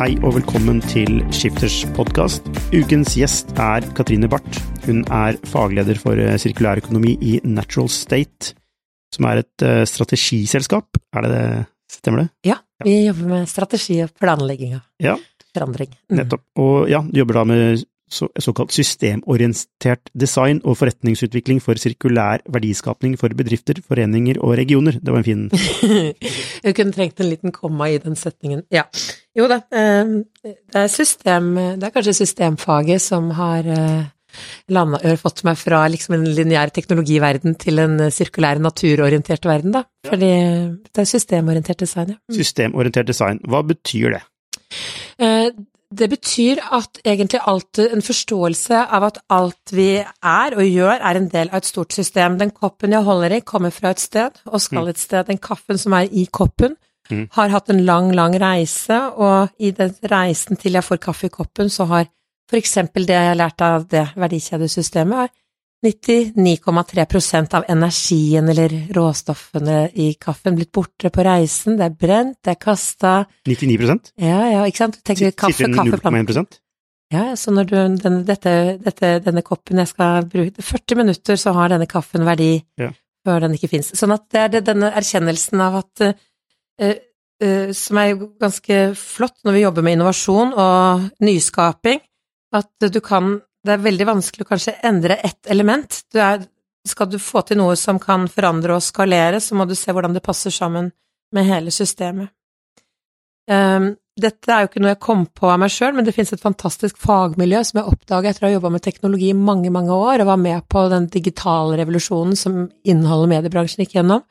Hei og velkommen til Skifters podkast. Ukens gjest er Katrine Barth. Hun er fagleder for eh, sirkulær økonomi i Natural State, som er et uh, strategiselskap. Er det det? Stemmer det? Ja, vi jobber med strategi og planlegging av ja. forandring. Mm. Nettopp. Og ja, du jobber da med såkalt systemorientert design og forretningsutvikling for sirkulær verdiskapning for bedrifter, foreninger og regioner. Det var en fin Jeg kunne trengt en liten komma i den setningen. Ja. Jo da, eh, det er system Det er kanskje systemfaget som har eh, landet, fått meg fra liksom en lineær teknologiverden til en sirkulær, naturorientert verden, da. Fordi det er systemorientert design, ja. Mm. Systemorientert design, hva betyr det? Det betyr at egentlig alt, en forståelse av at alt vi er og gjør, er en del av et stort system. Den koppen jeg holder i, kommer fra et sted og skal Mm. et sted. Den kaffen som er i koppen, Mm. har hatt en lang, lang reise, og i den reisen til jeg får kaffe i koppen, så har for eksempel det jeg har lært av det verdikjedesystemet, er 99,3% av energien eller råstoffene i kaffen blitt borte på reisen. Det er brent, det er kasta 99% Ja, ja, ikke sant? Tenker kaffe, Sitter igjen 0,1 ja, så når du, denne, dette, dette, denne koppen jeg skal bruke 40 minutter, så har denne kaffen verdi Ja. før den ikke fins. Sånn at det er det, denne erkjennelsen av at uh, uh, Som er ganske flott når vi jobber med innovasjon og nyskaping, at du kan Det er veldig vanskelig å kanskje endre ett element. Du er, skal du få til noe som kan forandre og skalere, så må du se hvordan det passer sammen med hele systemet. Um, dette er jo ikke noe jeg kom på av meg sjøl, men det finnes et fantastisk fagmiljø som jeg oppdaga etter å ha jobba med teknologi i mange, mange år, og var med på den digitale revolusjonen som innholdet mediebransjen gikk gjennom.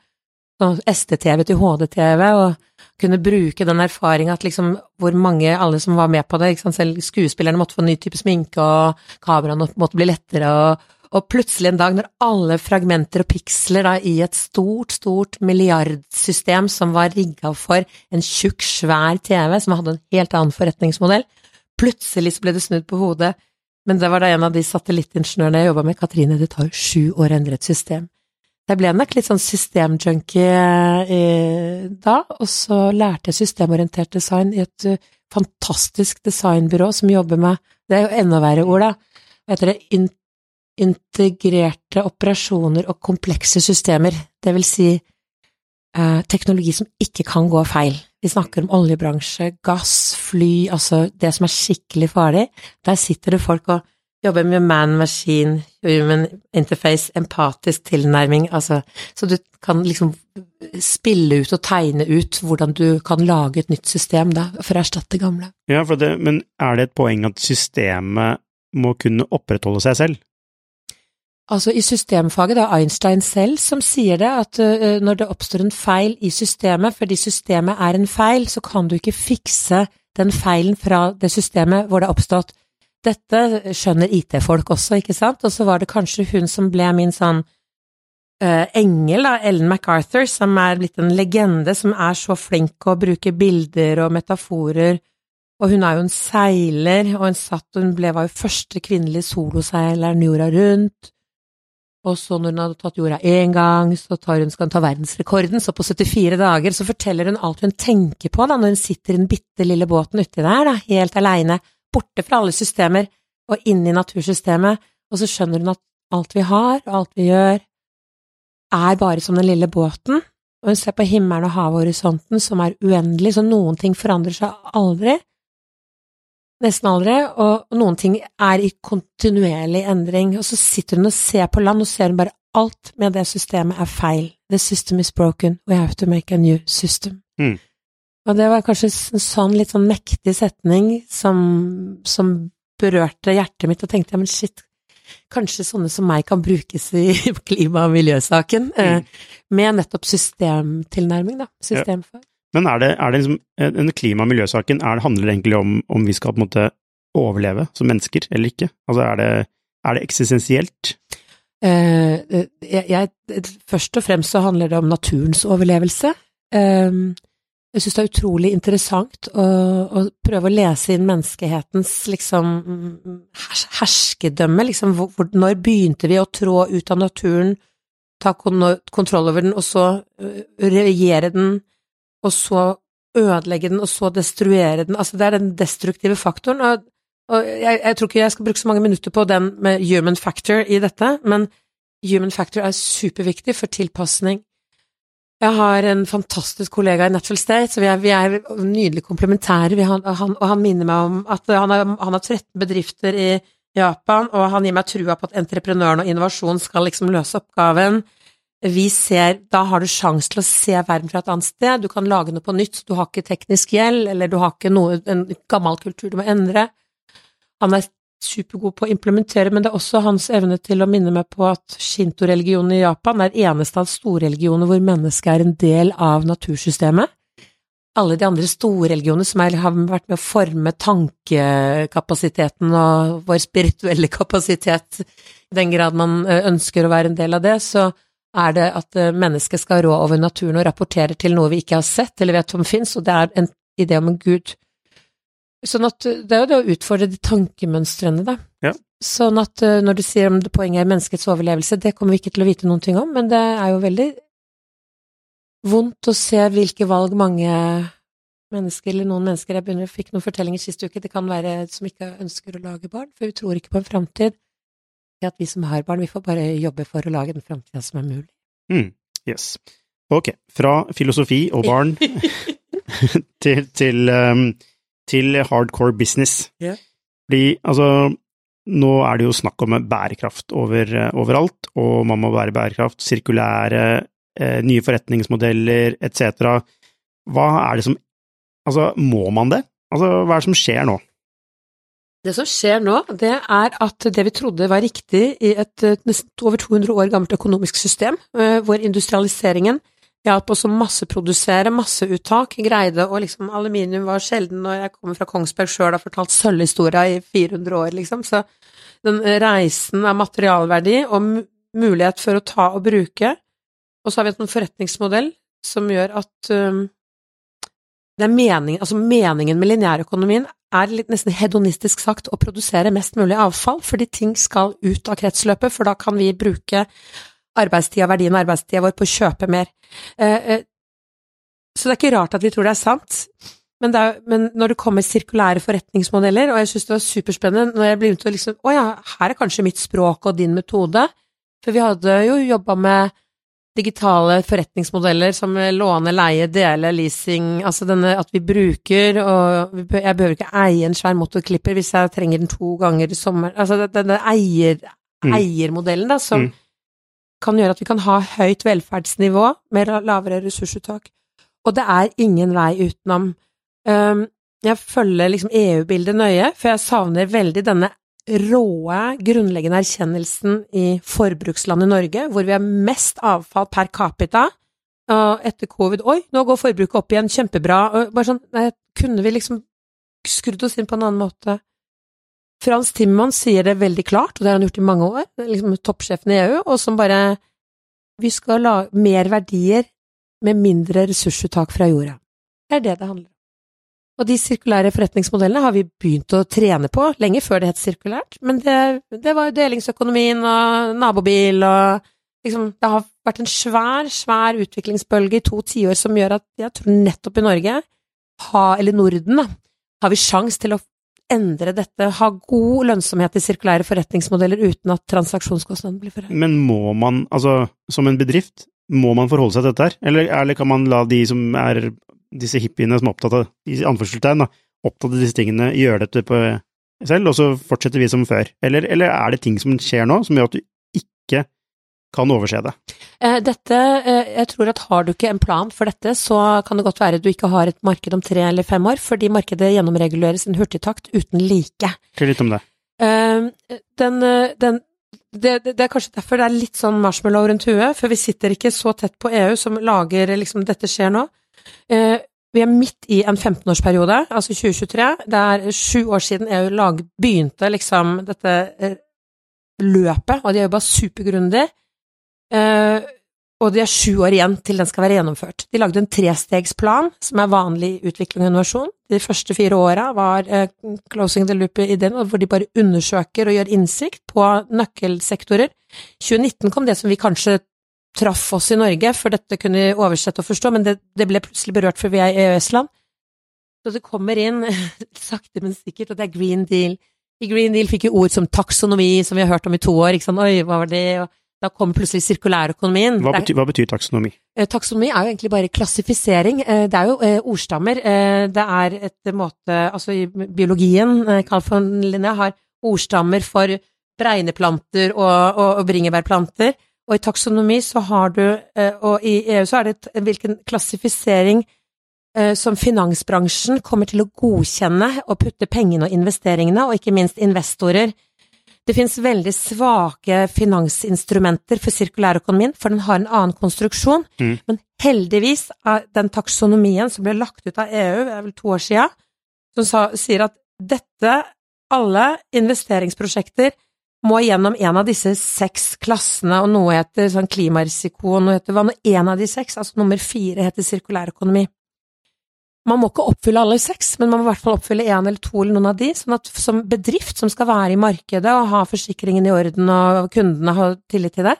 ST-TV til HD-TV, og kunne bruke den erfaringa at liksom hvor mange, alle som var med på det, sant, selv skuespillerne måtte få en ny type sminke, og kameraene måtte bli lettere, og, og plutselig en dag når alle fragmenter og piksler da i et stort, stort milliardsystem som var rigga for en tjukk, svær TV som hadde en helt annen forretningsmodell, plutselig så ble det snudd på hodet. Men det var da en av de satellittingeniørene jeg jobba med, Katrine, det tar sju år å endre et system. Jeg ble nok litt sånn systemjunkie eh, da, og så lærte jeg systemorientert design i et eh, fantastisk designbyrå som jobber med, det er jo enda verre ord da, heter det, in integrerte operasjoner og komplekse systemer, det vil si eh, teknologi som ikke kan gå feil. Vi snakker om oljebransje, gass, fly, altså det som er skikkelig farlig. Der sitter det folk og jobber med man-maskin, human interface, empatisk tilnærming, altså, så du kan liksom spille ut og tegne ut hvordan du kan lage et nytt system da, for å erstatte gamle. Ja, det, men er det et poeng at systemet må kunne opprettholde seg selv? Altså i systemfaget, det er Einstein selv som sier det, at uh, når det oppstår en feil i systemet, fordi systemet er en feil, så kan du ikke fikse den feilen fra det systemet hvor det er oppstått. Dette skjønner IT-folk også, ikke sant, og så var det kanskje hun som ble min sånn uh, engel, da, Ellen MacArthur, som er blitt en legende, som er så flink å bruke bilder og metaforer, og hun er jo en seiler, og hun satt, hun ble, var jo første kvinnelige soloseileren jorda rundt. Og så når hun hadde tatt jorda én gang, så tar hun, skal hun ta verdensrekorden, så på 74 dager så forteller hun alt hun tenker på da, når hun sitter i den bitte lille båten uti der, da, helt aleine, borte fra alle systemer og inn i natursystemet, og så skjønner hun at alt vi har, og alt vi gjør, er bare som den lille båten, og hun ser på himmelen og havhorisonten som er uendelig, så noen ting forandrer seg aldri, nesten aldri, og noen ting er i kontinuerlig endring, og så sitter hun og ser på land, og ser hun bare alt med det systemet er feil. The system is broken, we have to make a new system. Mm. Og det var kanskje en sånn litt sånn mektig setning som, som berørte hjertet mitt, og tenkte ja, men shit, kanskje sånne som meg kan brukes i klima- og miljøsaken, eh, med nettopp systemtilnærming, da. Systemfag. Men er det, er det liksom En klima- og miljøsaken, er det, handler det egentlig om om vi skal på en måte overleve som mennesker eller ikke? Altså er det, er det eksistensielt? Eh, jeg, jeg, først og fremst så handler det om naturens overlevelse. Eh, jeg syns det er utrolig interessant å, å, prøve å lese inn menneskehetens liksom hers, herskedømme, liksom hvor, når begynte vi å trå ut av naturen, ta kon kontroll over den, og så regjere den, og så ødelegge den, og så destruere den, altså det er den destruktive faktoren, og, og jeg, jeg, tror ikke jeg skal bruke så mange minutter på den med human factor i dette, men human factor er superviktig for tilpasning jeg har en fantastisk kollega i Natural State, så vi er, vi er nydelig komplementære, han, han, og han minner meg om at han har, han har 13 bedrifter i Japan, og han gir meg trua på at entreprenøren og innovasjon skal liksom løse oppgaven. Vi ser, da har du sjanse til å se verden fra et annet sted, du kan lage noe på nytt, du har ikke teknisk gjeld, eller du har ikke noe, en gammel kultur du må endre. Han er supergod på å implementere, men det er også hans evne til å minne meg på at shinto-religionen i Japan er eneste av storreligioner hvor mennesket er en del av natursystemet. Alle de andre storreligionene som har vært med å forme tankekapasiteten og vår spirituelle kapasitet, i den grad man ønsker å være en del av det, så er det at mennesket skal rå over naturen og rapportere til noe vi ikke har sett eller vet om fins, og det er en idé om en gud. Sånn at det er jo det å utfordre de tankemønstrene, da. Ja. Sånn at når du sier om det poenget er menneskets overlevelse, det kommer vi ikke til å vite noen ting om, men det er jo veldig vondt å se hvilke valg mange mennesker, eller noen mennesker Jeg begynner, fikk noen fortellinger sist uke, det kan være som ikke ønsker å lage barn, for vi tror ikke på en framtid. At vi som har barn, vi får bare jobbe for å lage den framtida som er mulig. Mm, yes. Ok, fra filosofi og barn til, til um til hardcore business. Yeah. Fordi altså, nå er det jo snakk om bærekraft over, overalt, og man må være bærekraft, sirkulære, eh, nye forretningsmodeller etc. Hva er det som Altså, må man det? Altså, hva er det som skjer nå? Det som skjer nå, det er at det vi trodde var riktig i et nesten over 200 år gammelt økonomisk system, hvor industrialiseringen hjalp også masseprodusere, masseuttak, greide å liksom Aluminium var sjelden, og jeg kommer fra Kongsberg sjøl og har fortalt sølvhistoria i 400 år, liksom, så den reisen av materialverdi og mulighet for å ta og bruke, og så har vi en forretningsmodell som gjør at um, det er meningen, altså meningen med lineærøkonomien er litt nesten hedonistisk sagt å produsere mest mulig avfall, fordi ting skal ut av kretsløpet, for da kan vi bruke arbeidstida, verdien av arbeidstida vår på å kjøpe mer. Eh, eh, så det er ikke rart at vi tror det er sant. Men, det er, men når det kommer sirkulære forretningsmodeller, og jeg synes det var superspennende når jeg begynte å liksom Å ja, her er kanskje mitt språk og din metode. For vi hadde jo jobba med digitale forretningsmodeller som låne, leie, dele, leasing, altså denne at vi bruker og Jeg behøver ikke eie en svær motorklipper hvis jeg trenger den to ganger i sommer. Altså denne eier, mm. eiermodellen, da, som mm kan gjøre at vi kan ha høyt velferdsnivå med lavere ressursuttak. Og det er ingen vei utenom. Um, jeg følger liksom EU-bildet nøye, for jeg savner veldig denne råe, grunnleggende erkjennelsen i forbrukslandet Norge, hvor vi har mest avfall per capita. Og etter covid Oi, nå går forbruket opp igjen, kjempebra. Og bare sånn, kunne vi liksom skrudd oss inn på en annen måte? Frans Timmermans sier det veldig klart, og det har han gjort i mange år, liksom toppsjefen i EU, og som bare Vi skal la mer verdier med mindre ressursuttak fra jorda. Det er det det handler om. Og de sirkulære forretningsmodellene har vi begynt å trene på lenge før det het sirkulært, men det, det var jo delingsøkonomien og nabobil og liksom Det har vært en svær, svær utviklingsbølge i to tiår som gjør at jeg tror nettopp i Norge, ha, eller Norden, da, har vi sjans til å endre dette, ha god lønnsomhet i sirkulære forretningsmodeller uten at transaksjonskostnaden blir for høy. Men må man, altså som en bedrift, må man forholde seg til dette her? Eller, eller kan man la de som er disse hippiene som er opptatt av i anførselstegn, opptatt av disse tingene, gjøre dette på selv, og så fortsetter vi som før? Eller, eller er det ting som skjer nå som gjør at du kan overse det? Eh, dette, eh, jeg tror at har du ikke en plan for dette, så kan det godt være at du ikke har et marked om tre eller fem år, fordi markedet gjennomreguleres i en hurtigtakt uten like. Fortell litt om det. Den, den det, det, er kanskje derfor det er litt sånn marshmallow rundt huet, for vi sitter ikke så tett på EU som lager liksom dette skjer nå. Eh, vi er midt i en 15-årsperiode, altså 2023. Det er sju år siden EU lag, begynte liksom dette eh, løpet, og de jo bare supergrundig. Eh, og det er sju år igjen til den skal være gjennomført. De lagde en trestegsplan, som er vanlig i utvikling og innovasjon. De første fire åra var uh, closing the loop-ideen, hvor de bare undersøker og gjør innsikt på nøkkelsektorer. 2019 kom det som vi kanskje traff oss i Norge, for dette kunne vi oversette og forstå, men det, det ble plutselig berørt for vi er EØS-land. Så det kommer inn, sakte, men sikkert, og det er green deal. I Green Deal fikk vi ord som taksonomi, som vi har hørt om i to år, ikke sant, oi, hva var det, og da kommer plutselig sirkulærøkonomien. Hva, betyr, hva betyr taksonomi? Eh, taksonomi er jo egentlig bare klassifisering. Eh, det er jo eh, ordstammer. Det er et måte Altså i biologien, Carl von Linné har ordstammer for bregneplanter og, og, og bringebærplanter. Og i taksonomi så har du, og i EU så er det hvilken klassifisering som finansbransjen kommer til å godkjenne og putte pengene og investeringene, og ikke minst investorer, det finnes veldig svake finansinstrumenter for sirkulærøkonomien, for den har en annen konstruksjon, mm. men heldigvis er den taksonomien som ble lagt ut av EU, det er vel to år siden, som sa, sier at dette, alle investeringsprosjekter, må gjennom en av disse seks klassene, og noe heter sånn klimarisiko, og noe heter hva, og en av de seks, altså nummer fire, heter sirkulærøkonomi. Man må ikke oppfylle alle seks, men man må i hvert fall oppfylle én eller to eller noen av de, sånn at som bedrift som skal være i markedet og ha forsikringen i orden og kundene har tillit til det,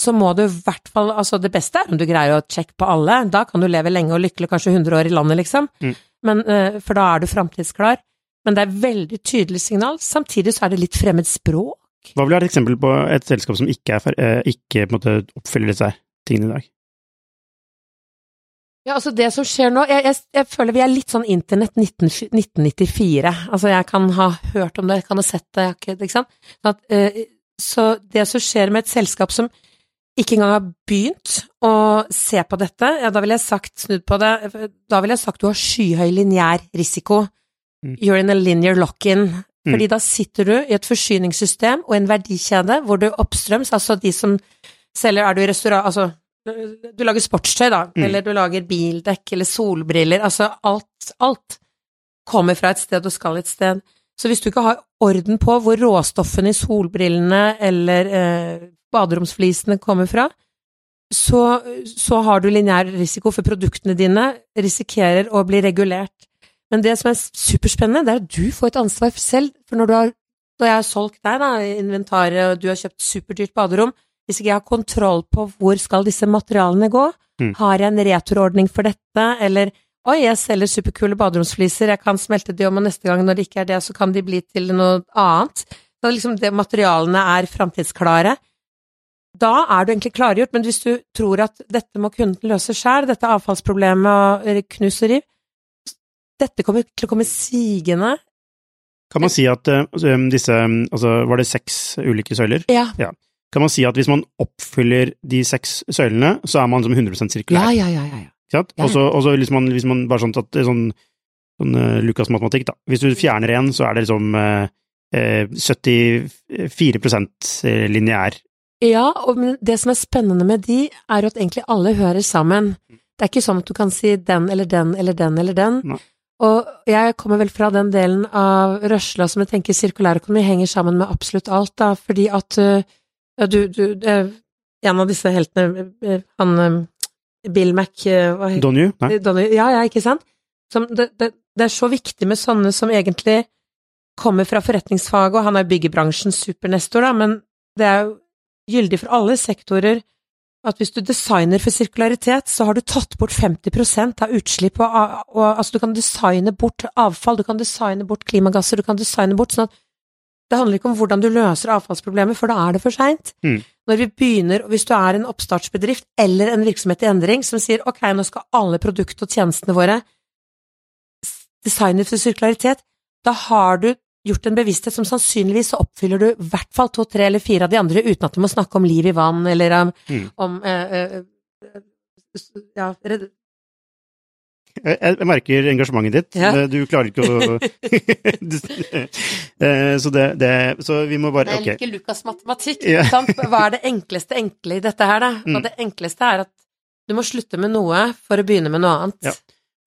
så må du i hvert fall Altså, det beste er om du greier å sjekke på alle, da kan du leve lenge og lykkelig, kanskje 100 år i landet, liksom, mm. men, uh, for da er du framtidsklar. Men det er veldig tydelig signal, samtidig så er det litt fremmed språk. Hva vil være et eksempel på et selskap som ikke, er, uh, ikke måte, oppfyller disse tingene i dag? Ja, altså det som skjer nå, jeg, jeg, jeg føler vi er litt sånn internett 19, 1994. Altså jeg kan ha hørt om det, jeg kan ha sett det, ikke, ikke sant. At, uh, så det som skjer med et selskap som ikke engang har begynt å se på dette, ja, da ville jeg sagt, snudd på det, da ville jeg sagt du har skyhøy lineær risiko. Mm. You're in a linear lock-in. Mm. Fordi da sitter du i et forsyningssystem og en verdikjede hvor du oppstrøms, altså de som selger, er du i restaurant, altså du lager sportstøy, da, mm. eller du lager bildekk eller solbriller, altså alt, alt kommer fra et sted og skal et sted. Så hvis du ikke har orden på hvor råstoffene i solbrillene eller eh, baderomsflisene kommer fra, så, så har du lineær risiko for produktene dine risikerer å bli regulert. Men det som er superspennende, det er at du får et ansvar selv, for når du har, da jeg har solgt deg da, inventaret, og du har kjøpt superdyrt baderom, hvis ikke jeg har kontroll på hvor skal disse materialene gå, mm. har jeg en returordning for dette, eller oi, jeg selger superkule baderomsfliser, jeg kan smelte de om, og neste gang når det ikke er det, så kan de bli til noe annet. Så liksom det materialene er framtidsklare. Da er du egentlig klargjort, men hvis du tror at dette må kunden løse sjøl, dette avfallsproblemet og knus og riv, dette kommer til å komme sigende kan man si at uh, disse Altså, var det seks ulike søyler? Ja. ja kan man si at hvis man oppfyller de seks søylene, så er man som 100% sirkulær. Ja, ja, ja. ja, ja. Og så hvis, man, hvis man bare sånn at er sånn, sånn uh, Lukas-matematikk, da. Hvis du fjerner en, så er det liksom uh, uh, 74% lineær. Ja, og det som er spennende med de, er at egentlig alle hører sammen. Det er ikke sånn at du kan si den eller den eller den eller den. Nei. Og jeg kommer vel fra den delen av rørsla som jeg tenker sirkulærøkonomi henger sammen med absolutt alt, da, fordi at uh, ja, du, du En av disse heltene, eh, han eh, Bill Mac eh? Nei. Ja, ja, ikke sant? Som, det, det, det, er så viktig med sånne som egentlig kommer fra forretningsfaget, og han er byggebransjens supernestor, da, men det er jo gyldig for alle sektorer at hvis du designer for sirkularitet, så har du tatt bort 50% av utslipp, og, og, altså du kan designe bort avfall, du kan designe bort klimagasser, du kan designe bort sånn at det handler ikke om hvordan du løser avfallsproblemet, for da er det for seint. Mm. Når vi begynner, og hvis du er en oppstartsbedrift eller en virksomhet i endring som sier ok, nå skal alle produktene og tjenestene våre designet for sirkularitet, da har du gjort en bevissthet som sannsynligvis så oppfyller du i hvert fall to, tre eller fire av de andre uten at du må snakke om liv i vann eller om, Mm. om eh, eh, eh, ja, Jeg, jeg merker engasjementet ditt. Ja. Du klarer ikke å Eh, Så det, det Så vi må bare Jeg Ok. liker Lukas matematikk. Ja. Hva er det enkleste enkle i dette her, da? Mm. Og det enkleste er at du må slutte med noe for å begynne med noe annet. Ja.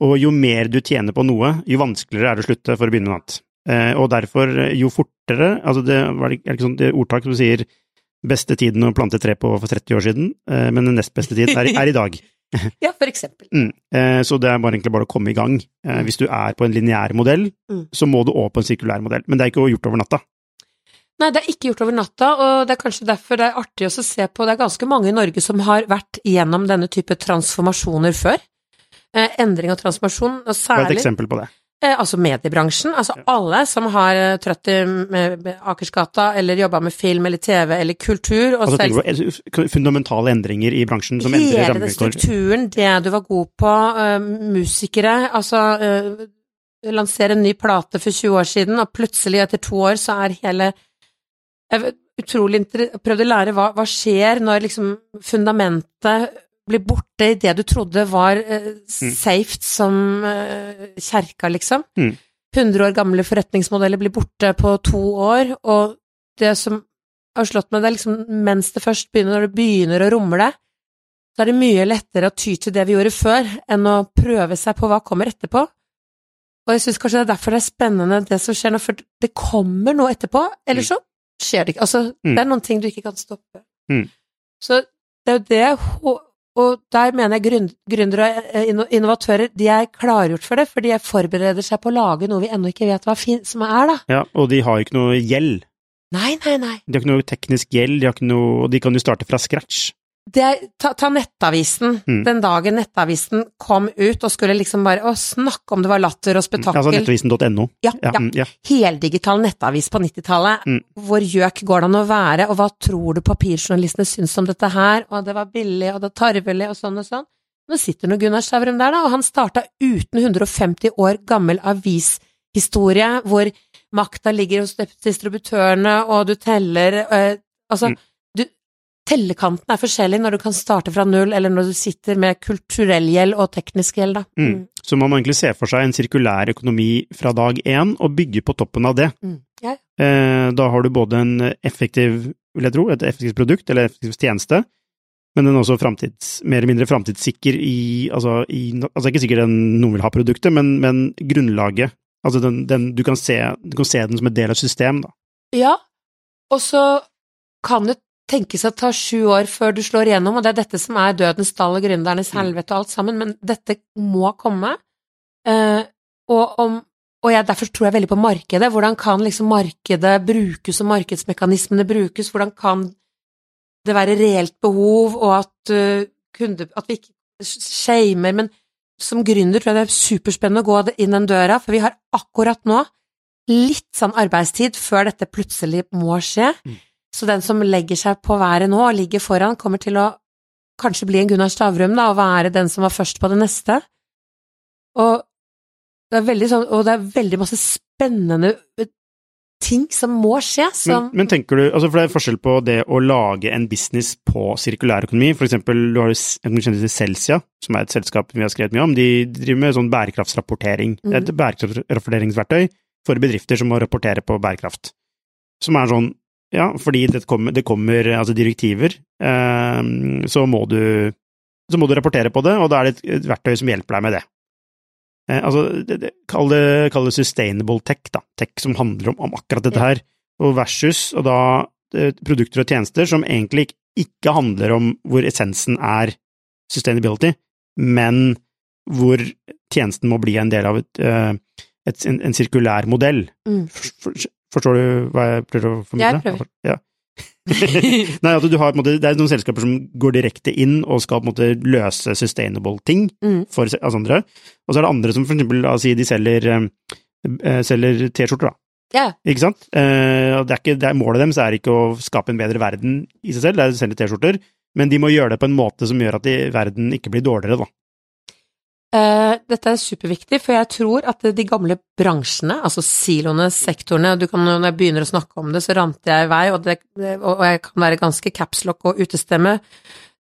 Og jo mer du tjener på noe, jo vanskeligere er det å slutte for å begynne med noe annet. Eh, og derfor, eh, jo fortere Altså, det er det ikke sånn det er ordtak som sier beste tiden å plante tre på for 30 år siden, men den nest beste tiden er, er i dag. Ja, for eksempel. Mm. Eh, så det er bare egentlig bare å komme i gang. Eh, hvis du er på en lineær modell, Mm. så må du over på en sirkulær modell. Men det er ikke gjort over natta. Nei, det er ikke gjort over natta, og det er kanskje derfor det er artig også å se på Det er ganske mange i Norge som har vært gjennom denne type transformasjoner før. Eh, endring og transformasjon, og Hva er et eksempel på det? Eh, altså mediebransjen. Altså alle som har eh, trøtt i Akersgata, eller jobba med film eller TV eller kultur, Altså, selv tenker du fundamentale endringer i bransjen som endrer Hele rammevilkår? strukturen, det du var god på, eh, musikere, altså lansere en ny plate for 20 år siden, og plutselig etter to år så er hele Jeg utrolig prøvd å lære hva, hva skjer når liksom fundamentet blir borte i det du trodde var uh, safe som uh, kjerka, liksom. Mm. 100 år gamle forretningsmodeller blir borte på to år, og det som har slått meg, det er liksom mens det først begynner, når det begynner å rumle, så er det mye lettere å ty til det vi gjorde før, enn å prøve seg på hva kommer etterpå. Og jeg syns kanskje det er derfor det er spennende det som skjer nå, for det kommer noe etterpå, eller så skjer det ikke. Altså, Mm. det er noen ting du ikke kan stoppe. Mm. Så det er jo det, og- og der mener jeg gründere og eh, innovatører, de er klargjort for det, for de forbereder seg på å lage noe vi ennå ikke vet hva som er, da. Ja, og de har ikke noe gjeld. Nei, nei, nei. De har ikke noe teknisk gjeld, de har ikke noe, og de kan jo starte fra scratch. Det ta, ta Nettavisen. Mm. Den dagen Nettavisen kom ut og skulle liksom bare Å, snakke om det var latter og spetakkel. Altså nettavisen.no. Ja, Ja, ja. mm, ja. Heldigital nettavis på 90-tallet. Mm. Hvor gjøk går det an å være, og hva tror du papirjournalistene syns om dette her, og det var billig, og det var tarvelig, og sånn og sånn. Nå sitter nå Gunnar Stavrum der, da, og han starta uten 150 år gammel avishistorie, hvor makta ligger hos distributørene, og du teller øh, Altså, Mm. Tellekanten er forskjellig når du kan starte fra null, eller når du sitter med kulturell gjeld og teknisk gjeld, da. Mm. Så man må egentlig se for seg en sirkulær økonomi fra dag én, og bygge på toppen av det. Mm. Ja. Eh, da har du både en effektiv, vil jeg tro, et effektivt produkt, eller effektiv tjeneste, men den er også fremtids, mer eller mindre framtidssikker i altså, i altså ikke sikkert den, noen vil ha produktet, men, men grunnlaget. Altså den, den, du, kan se, du kan se den som en del av et system, da. Ja, og så kan det tenkes å ta sju år før du slår igjennom, og det er dette som er dødens dal og gründernes Mm. helvete og alt sammen, men dette må komme. Eh, og, om, og jeg, derfor tror jeg veldig på markedet. Hvordan kan liksom markedet brukes, og markedsmekanismene brukes? Hvordan kan det være reelt behov, og at, uh, kunde, at vi ikke shamer, men som gründer tror jeg det er superspennende å gå inn den døra, for vi har akkurat nå litt sånn arbeidstid før dette plutselig må skje. Mm. Så den som legger seg på været nå og ligger foran, kommer til å kanskje bli en Gunnar Stavrum, da, og være den som var først på det neste. Og det er veldig sånn, og det er veldig masse spennende ting som må skje, som Men, men tenker du, altså for det er forskjell på det å lage en business på sirkulærøkonomi, for eksempel du har jo en til Celsia, som er et selskap vi har skrevet mye om, de driver med sånn bærekraftsrapportering, det er et bærekraftsrapporteringsverktøy for bedrifter som må rapportere på bærekraft, som er sånn, ja, fordi det kommer, det kommer altså direktiver, eh, så må du, så må du rapportere på det, og da er det et, verktøy som hjelper deg med det. Eh, altså, det, det, kall, det, kall det sustainable tech, da. Tech som handler om, om akkurat dette her. Og versus og da eh, produkter og tjenester som egentlig ikke- ikke handler om hvor essensen er sustainability, men hvor tjenesten må bli en del av et, eh, et, en, en sirkulær modell. Mm. For, for, forstår du hva jeg prøver å formidle? Jeg prøver. Ja. Nei, altså, du har, måte, det er noen selskaper som går direkte inn og skal på en måte løse sustainable ting Mm. for altså andre, og så er det andre som for eksempel, la oss si de selger, eh, eh, selger T-skjorter, da. Yeah. Ikke sant? Eh, det er ikke, det er, målet deres er ikke å skape en bedre verden i seg selv, det er å selge T-skjorter, men de må gjøre det på en måte som gjør at de, verden ikke blir dårligere, da. Eh, dette er superviktig, for jeg tror at de gamle bransjene, altså siloene, sektorene du kan, Når jeg begynner å snakke om det, så ranter jeg i vei, og, det, og jeg kan være ganske capslock og utestemme.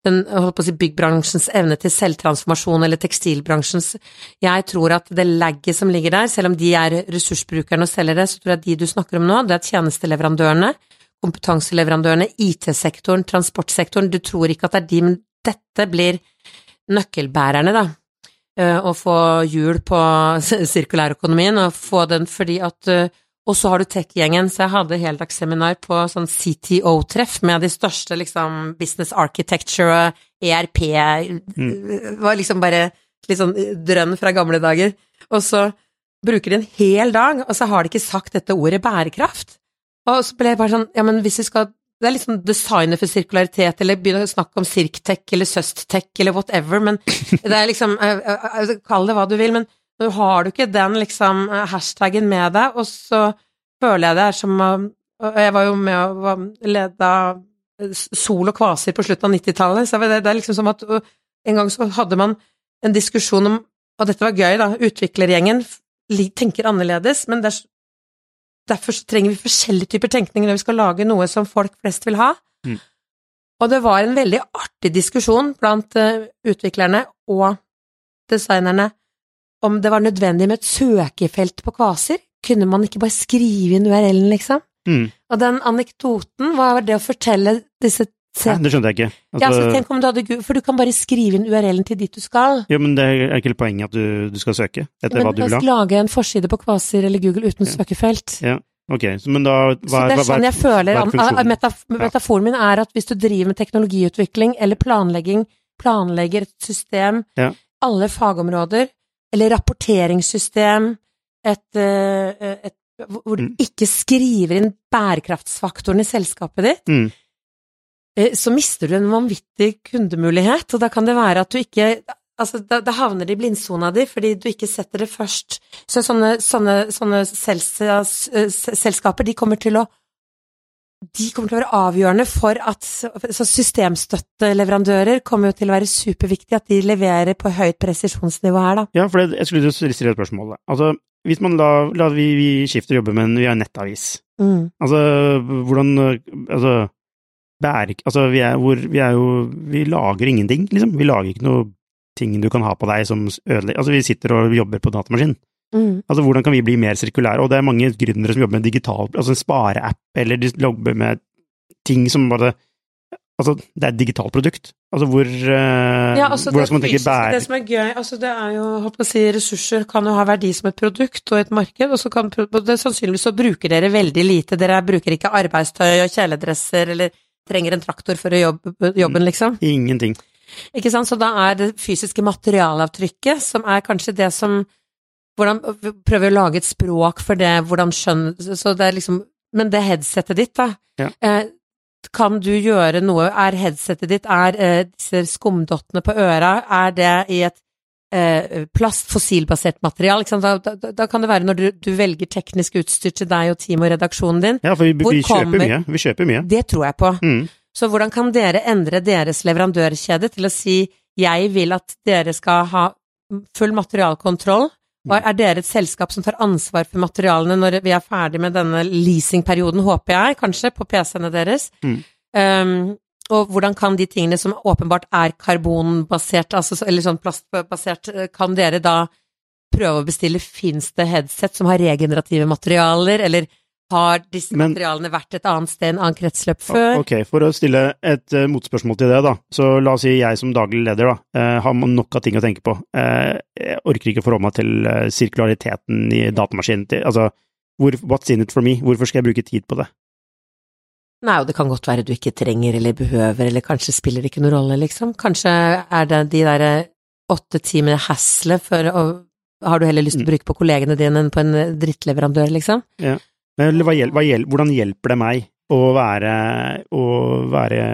Den holdt på å si, byggbransjens evne til selvtransformasjon, eller tekstilbransjens Jeg tror at det lagget som ligger der, selv om de er ressursbrukerne og selgere, så tror jeg de du snakker om nå, det er tjenesteleverandørene, kompetanseleverandørene, IT-sektoren, transportsektoren. Du tror ikke at det er de, men dette blir nøkkelbærerne, da å få hjul på sirkulærøkonomien, og få den fordi at eh, Og så har du tech-gjengen, så jeg hadde heldagsseminar på sånn CTO-treff med de største liksom business architecture, ERP mm. var liksom bare litt sånn drønn fra gamle dager. Og så bruker de en hel dag, og så har de ikke sagt dette ordet bærekraft. Og så ble jeg bare sånn, ja men hvis vi skal det er liksom designet for sirkularitet, eller begynne å snakke om Sirktech eller Søsttech eller whatever, men det er liksom eh, eh, eh, Kall det hva du vil, men nå har du ikke den liksom hashtagen med deg, og så føler jeg det er som Og jeg var jo med og leda Sol og Kvaser på slutten av 90-tallet, så det, er liksom som at en gang så hadde man en diskusjon om Og dette var gøy, da, utviklergjengen tenker annerledes, men det er Derfor trenger vi forskjellige typer tenkning når vi skal lage noe som folk flest vil ha. Mm. Og det var en veldig artig diskusjon blant uh, utviklerne og designerne om det var nødvendig med et søkefelt på Kvaser. Kunne man ikke bare skrive inn URL-en, liksom? Mm. Og den anekdoten var det å fortelle disse Nei, det skjønte jeg ikke. Altså, ja, så tenk om du hadde For du kan bare skrive inn URL-en til dit du skal. Jo, men det er ikke poenget at du, du skal søke etter men, hva du vil ha. Men lage en forside på Kvasir eller Google uten ja. søkefelt. Ja. Ok, så men da hva, Så det er sånn jeg føler metaf Metaforen min er at hvis du driver med teknologiutvikling eller planlegging, planlegger et system, ja. alle fagområder, eller rapporteringssystem, et, eh, et, hvor du mm. ikke skriver inn bærekraftsfaktoren i selskapet ditt, mm. Eh, så mister du en vanvittig kundemulighet, og da kan det være at du ikke Altså, da, da, havner de i blindsona di fordi du ikke setter det først. Så sånne, sånne, sånne selskaper, de kommer til å de kommer til å være avgjørende for at så systemstøtteleverandører kommer jo til å være superviktige, at de leverer på høyt presisjonsnivå her, da. Ja, for det, jeg skulle stille et spørsmål. Altså, hvis man da, la vi, vi skifter jobbe, men vi har nettavis. Mm. Altså, hvordan Altså, bære, altså vi, er, hvor, vi er jo Vi lager ingenting, liksom. Vi lager ikke noe ting du kan ha på deg som ødelegger Altså, vi sitter og jobber på datamaskin. Mm. Altså, hvordan kan vi bli mer sirkulære? Og det er mange gründere som jobber med digital, altså en spareapp, eller de jobber med ting som bare Altså, det er et digitalt produkt. Altså, hvor uh, ja, altså, Hvordan skal man tenke bære... Det som er gøy, altså det er jo, på å si, ressurser kan jo ha verdi som et produkt og et marked, og så kan det sannsynligvis så bruker dere veldig lite. Dere bruker ikke arbeidstøy og kjeledresser eller trenger en traktor for å jobbe jobben, liksom. Ingenting. Ikke sant, så da er det fysiske materialavtrykket som er kanskje det som hvordan, Prøver å lage et språk for det, hvordan skjønn Så det er liksom Men det headsetet ditt, da. Ja. Eh, kan du gjøre noe Er headsetet ditt Er eh, disse skumdottene på øra, er det i et eh, plast, fossilbasert material? Da, da, da, kan det være når du, du, velger teknisk utstyr til deg og teamet og redaksjonen din. Ja, for vi, vi kjøper mye. Vi kjøper mye. Det tror jeg på. Mm. Så hvordan kan dere endre deres leverandørkjede til å si jeg vil at dere skal ha full materialkontroll, og er dere et selskap som tar ansvar for materialene når vi er ferdig med denne leasingperioden, håper jeg, kanskje, på PC-ene deres? Mm. Um, og hvordan kan de tingene som åpenbart er karbonbasert, altså, eller sånn plastbasert, kan dere da prøve å bestille, fins det headset som har regenerative materialer, eller har disse Men, materialene vært et annet sted, en annen kretsløp før? Ok, for å stille et uh, motspørsmål til det, da. Så la oss si jeg som daglig leder da, uh, har nok av ting å tenke på. Uh, jeg orker ikke å forholde meg til sirkulariteten i datamaskinen. Til, altså, hvor, what's in it for me? Hvorfor skal jeg bruke tid på det? Nei, og det kan godt være du ikke trenger eller behøver, eller kanskje spiller det ikke noen rolle, liksom. Kanskje er det de derre åtte timene hassle for å Har du heller lyst til å mm. bruke på kollegene dine enn på en drittleverandør, liksom? Ja. Men hva, hva, hvordan hjelper det meg å være, å være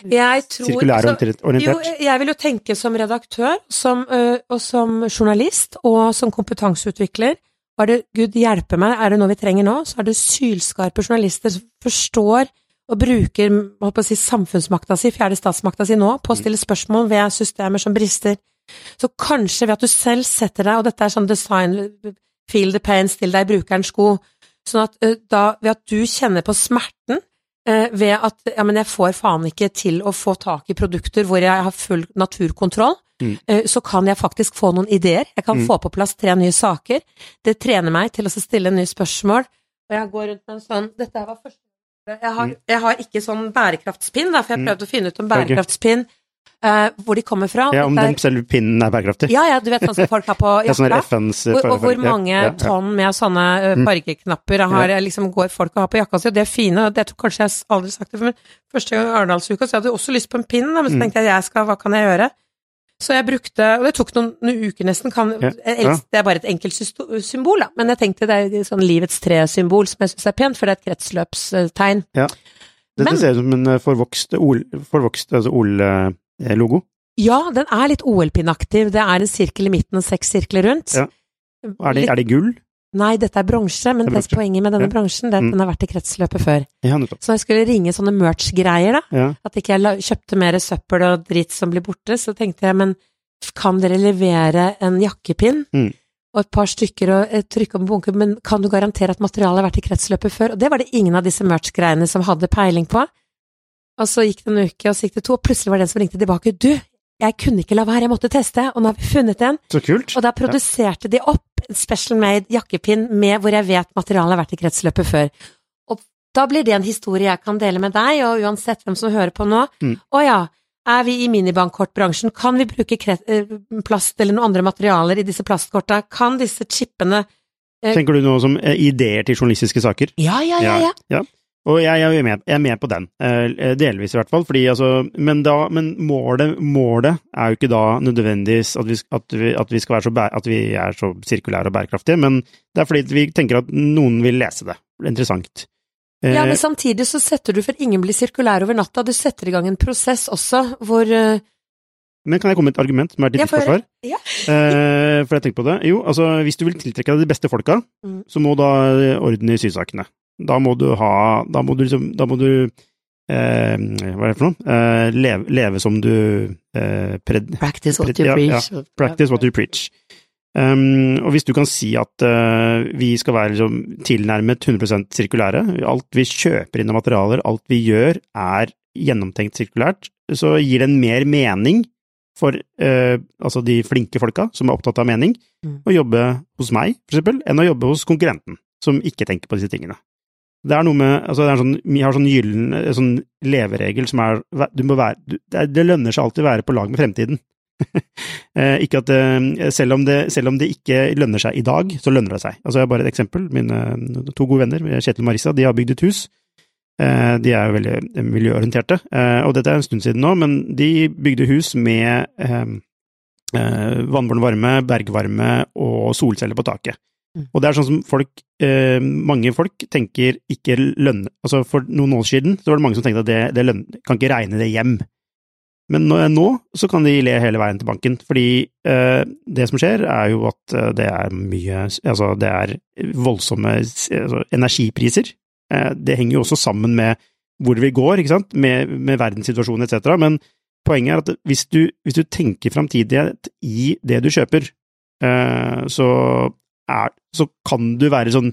sirkulærorientert? Altså, jo, jeg vil jo tenke som redaktør som, og som journalist og som kompetanseutvikler er det, Gud hjelpe meg, er det noe vi trenger nå, så er det sylskarpe journalister som forstår og bruker holdt på å si, samfunnsmakta si, fjerde statsmakta si nå, på å stille spørsmål ved systemer som brister. Så kanskje ved at du selv setter deg, og dette er sånn design, feel the pain, still deg i brukerens sko, sånn at da, ved at du kjenner på smerten, ved at ja, men jeg får faen ikke til å få tak i produkter hvor jeg har full naturkontroll, Mm. uh, så kan jeg faktisk få noen ideer, jeg kan Mm. få på plass tre nye saker, det trener meg til å stille nye spørsmål, og jeg går rundt med en sånn, dette var første jeg har, Mm. jeg har ikke sånn bærekraftspinn, da, for jeg Mm. prøvde å finne ut om bærekraftspinn, eh, hvor de kommer fra. Ja, om den selve pinnen er bærekraftig. ja, ja, du vet sånn som folk har på jakka. FNs Og, hvor mange ja, ja. tonn med sånne ø, Mm. fargeknapper har, liksom, går folk og har på jakka si, og det er fine, og det tror kanskje jeg aldri sagt det, men første gang i Arendalsuka, så jeg hadde også lyst på en pinn, men så Mm. tenkte jeg, jeg skal, hva kan jeg gjøre? Så jeg brukte, og det tok noen, noen uker nesten, kan, Ja, ja. det er bare et enkelt symbol, da, men jeg tenkte det er sånn livets tre-symbol som jeg synes er pent, for det er et kretsløpstegn. Dette Men- ser ut som en eh, forvokst OL, forvokst, altså OL-logo. Ja, den er litt OL-pinnaktig, det er en sirkel i midten og seks sirkler rundt. Ja. Er det, er det gull? Nei, dette er bronse, men Det er poenget med denne Ja. bransjen, det er at Mm. den har vært i kretsløpet før. Ja. Så når jeg skulle ringe sånne merch-greier, da, Ja. at ikke jeg kjøpte mer søppel og dritt som blir borte, så tenkte jeg, men kan dere levere en jakkepinn? Mm. Og et par stykker og trykke opp om bunke, men kan du garantere at materialet har vært i kretsløpet før? Og det var det ingen av disse merch-greiene som hadde peiling på. Og så gikk det en uke, og så gikk det to, og plutselig var det en som ringte tilbake. Du, jeg kunne ikke la være, jeg måtte teste, og nå har vi funnet en. Så kult. Og da produserte de opp en special made jakkepinn med hvor jeg vet materialet har vært i kretsløpet før. Og da blir det en historie jeg kan dele med deg, og uansett hvem som hører på nå. Mm. Å ja, er vi i minibankkortbransjen, kan vi bruke eh, plast eller noen andre materialer i disse plastkorta? Kan disse chipene eh, Tenker du noe som eh, ideer til journalistiske saker? Ja, ja, ja, ja. Og jeg, jeg, er med, jeg er med på den, eh, delvis i hvert fall. Fordi, altså, men da, men målet, målet er jo ikke da nødvendigvis at vi, at vi, at vi skal være så, bæ- at vi er så sirkulære og bærekraftige, men det er fordi vi tenker at noen vil lese det. Interessant. Eh, Ja, men samtidig så setter du, for ingen blir sirkulær over natta, du setter i gang en prosess også, hvor eh, men kan jeg komme med et argument som er til ditt forsvar? Ja. Eh, for jeg tenker på det. Jo, altså, hvis du vil tiltrekke deg de beste folka, Mm. så må da ordne i sysakene. Da må du ha Da må du liksom Da må du eh, Hva er det for noe? Eh, leve, leve som du eh, pred, Practice what pred, you ja. preach. Practice what you preach. Um, og hvis du kan si at uh, vi skal være liksom, tilnærmet 100% sirkulære, alt vi kjøper inn av materialer, alt vi gjør er gjennomtenkt sirkulært, så gir det en mer mening for uh, altså de flinke folka som er opptatt av mening, Mm. å jobbe hos meg, for eksempel, enn å jobbe hos konkurrenten, som ikke tenker på disse tingene. Det er noe med altså det er sånn, Vi har sånn gyllen eh, sånn leveregel som er du må være, du, det, er, lønner seg alltid å være på lag med fremtiden. Eh, ikke at eh, selv om, det, selv om det ikke lønner seg i dag, så lønner det seg. Altså, jeg har bare et eksempel. Mine to gode venner, Kjetil og Marissa, de har bygd et hus. De er jo veldig miljøorienterte, og dette er en stund siden nå, men de bygde hus med vannbåren varme, bergvarme og solceller på taket. Mm. Og det er sånn som folk, eh, mange folk tenker ikke lønne Altså for noen år siden så var det mange som tenkte at det, det lønne, kan ikke regne det hjem. Men nå, nå så kan de le hele veien til banken, fordi eh, det som skjer er jo at eh, det er mye Altså det er voldsomme altså, energipriser. Eh, det henger jo også sammen med hvor vi går, ikke sant, med, med verdenssituasjonen etc. Men poenget er at hvis du, hvis du tenker framtidighet i det du kjøper, eh, så, er, så kan du være sånn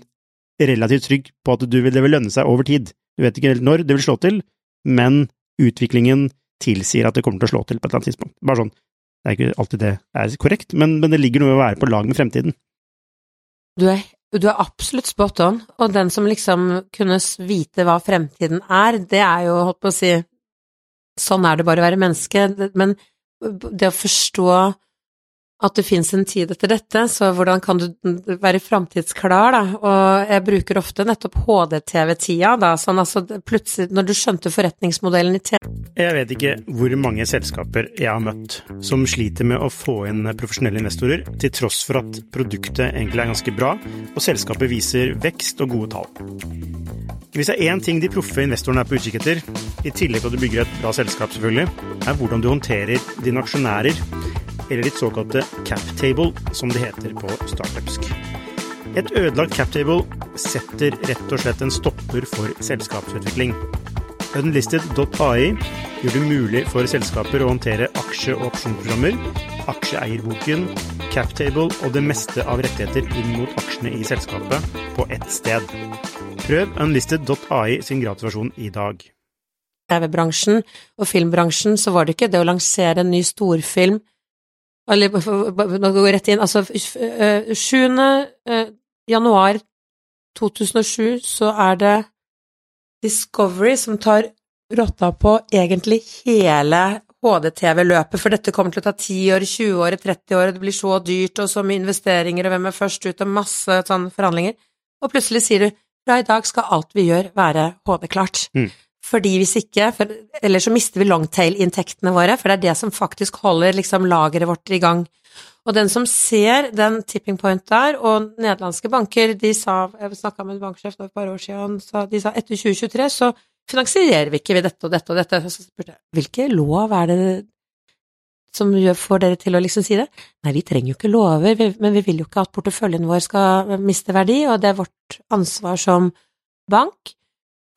relativt trygg på at vil, det vil lønne seg over tid. Du vet ikke helt når det vil slå til, men utviklingen tilsier at det kommer til å slå til på et eller annet tidspunkt. Bare sånn. Det er ikke alltid det er korrekt, men, men det ligger noe i å være på lag med fremtiden. Du er, du er absolutt spot on, og den som liksom kunne vite hva fremtiden er, det er jo, holdt på å si, sånn er det bare å være menneske, men det å forstå at det finnes en tid etter dette, så hvordan kan du være framtidsklar, da? Og jeg bruker ofte nettopp HD-TV-tida, da, sånn altså plutselig, når du skjønte forretningsmodellen i TV Jeg vet ikke hvor mange selskaper jeg har møtt som sliter med å få inn profesjonelle investorer, til tross for at produktet egentlig er ganske bra, og selskapet viser vekst og gode tall. Hvis det er én ting de proffe investorene er på utkikk etter, i tillegg til at du bygger et bra selskap selvfølgelig, er hvordan du håndterer dine aksjonærer, eller ditt såkalte cap table, som det heter på startupsk. Et ødelagt captable setter rett og slett en stopper for selskapsutvikling. Unlisted.ai gjør det mulig for selskaper å håndtere aksje- og opsjonsprogrammer, aksjeeierboken, captable og det meste av rettigheter inn mot aksjene i selskapet på ett sted. Prøv unlisted.ai sin gratisversjon i dag. TV-bransjen og filmbransjen så var det ikke det å lansere en ny storfilm nå går jeg rett inn, altså 7. januar 2007 så er det Discovery som tar rotta på egentlig hele HD-TV-løpet, for dette kommer til å ta 10 år, 20 år, 30 år, det blir så dyrt, og så mye investeringer, og hvem er først ut, og masse sånne forhandlinger, og plutselig sier du fra i dag skal alt vi gjør være HD-klart. Mm. Fordi hvis ikke, for eller så mister vi longtail-inntektene våre, for det er det som faktisk holder liksom lageret vårt i gang. Og den som ser den tipping point der, og nederlandske banker, de sa, jeg snakka med en banksjef for et par år siden, så de sa etter 2023 så finansierer vi ikke ved dette og dette og dette. Så spurte jeg hvilke lov er det som får dere til å liksom si det? Nei, vi trenger jo ikke lover, men vi vil jo ikke at porteføljen vår skal miste verdi, og det er vårt ansvar som bank.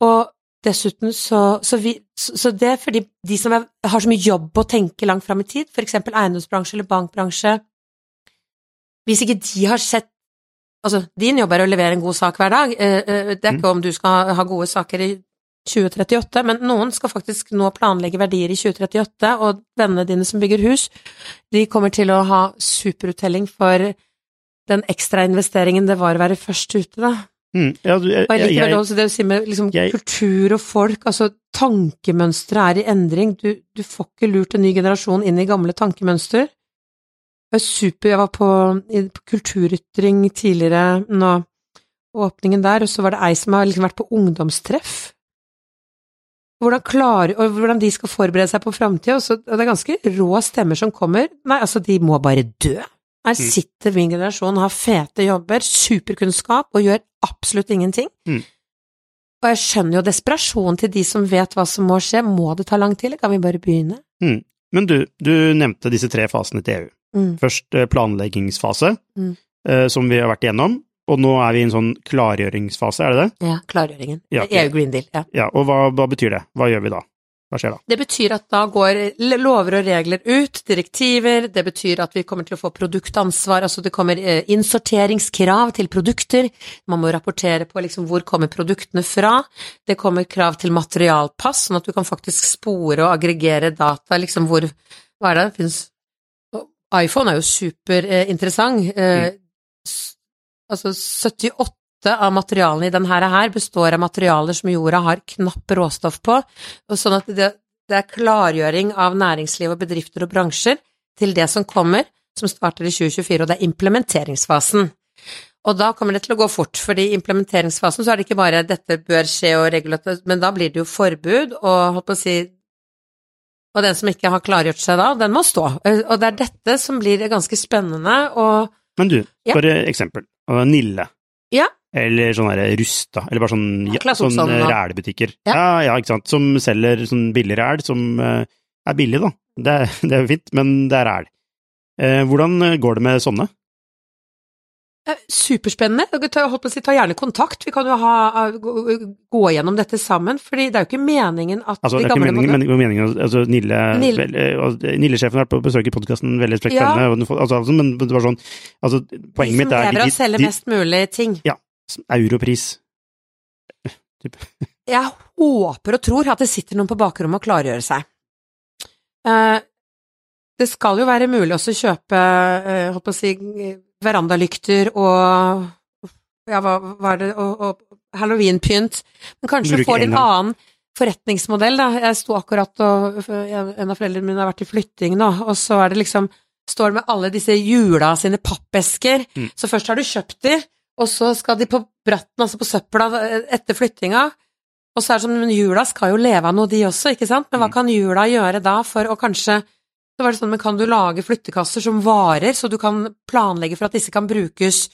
Og dessuten så, så, vi, så det er fordi de som er, har så mye jobb å tenke langt fram i tid, for eksempel eiendomsbransje eller bankbransje, hvis ikke de har sett Altså, din jobb er å levere en god sak hver dag, det er ikke om du skal ha gode saker i 2038, men noen skal faktisk nå planlegge verdier i 2038, og vennene dine som bygger hus, de kommer til å ha superuttelling for den ekstra investeringen det var å være først ute, da. Mm, ja, du, jeg, jeg jeg- også det å si med liksom, kultur og folk, altså tankemønsteret er i endring, du, du får ikke lurt en ny generasjon inn i gamle tankemønster. Det er super, jeg var på, i, på kulturytring tidligere nå, åpningen der, og så var det ei som har liksom vært på ungdomstreff. Hvordan klarer, og hvordan de skal forberede seg på framtida, og, og det er ganske rå stemmer som kommer. Nei, altså, de må bare dø. Her Mm. sitter min generasjon, har fete jobber, superkunnskap og gjør absolutt ingenting. Mm. Og jeg skjønner jo desperasjonen til de som vet hva som må skje. Må det ta lang tid, eller kan vi bare begynne? Mm. Men du, du nevnte disse tre fasene til EU. Mm. Først eh, planleggingsfase, Mm. eh, som vi har vært igjennom, og nå er vi i en sånn klargjøringsfase, er det det? Ja, klargjøringen. Ja, EU Green Deal, ja. Ja, og hva, hva betyr det? Hva gjør vi da? Hva skjer da? Det betyr at da går lover og regler ut, direktiver, det betyr at vi kommer til å få produktansvar, altså det kommer eh, innsorteringskrav til produkter, man må rapportere på liksom hvor kommer produktene fra, det kommer krav til materialpass, sånn at du kan faktisk spore og aggregere data, liksom hvor, hva er det, det finnes, iPhone er jo superinteressant, Mm. altså 78 av materialene i denne her består av materialer som jorda har knapp råstoff på, og sånn at det, det er klargjøring av næringsliv og bedrifter og bransjer til det som kommer, som starter i 2024, og det er implementeringsfasen. Og da kommer det til å gå fort, fordi i implementeringsfasen så er det ikke bare dette bør skje og regulator, men da blir det jo forbud, og holdt på å si og den som ikke har klargjort seg da, den må stå. Og det er dette som blir ganske spennende, og Men du, Ja. for eksempel, uh, Nille. Ja. Eller sånn Rusta, eller bare sånn, ja, sånn Olsson, eh, rælebutikker. Ja. Ja. ja, ikke sant. Som selger sånn billig ræl, som uh, er billig, da. Det, det er jo fint, men det er ræl. Uh, hvordan går det med sånne? Superspennende. Dere tar, holdt på å si, ta gjerne kontakt. Vi kan jo ha, gå, gjennom dette sammen, fordi det er jo ikke meningen at Altså, de det er ikke gamle meningen, men, meningen altså, Nille, Nille- Nille-sjefen har vært på besøk i podkasten, veldig Ja. spennende, og altså, altså, men det var sånn altså, Poenget mitt De er som lever av å selge de, mest mulig ting. Europris. Jeg håper og tror at det sitter noen på bakrommet og klargjør seg. Eh, det skal jo være mulig også å kjøpe, eh, holdt å si, verandalykter og ja, hva var det, og, og halloweenpynt, men kanskje få får en en annen forretningsmodell, da. Jeg sto akkurat og En av foreldrene mine har vært i flytting nå, og så er det liksom Står med alle disse jula sine pappesker. Mm. Så først har du kjøpt de, og så skal de på bratten, altså på søpla, etter flyttinga. Og så er det sånn, men jula skal jo leve av noe, de også, ikke sant? Men hva Mm. kan jula gjøre da for å kanskje Så var det sånn, men kan du lage flyttekasser som varer, så du kan planlegge for at disse kan brukes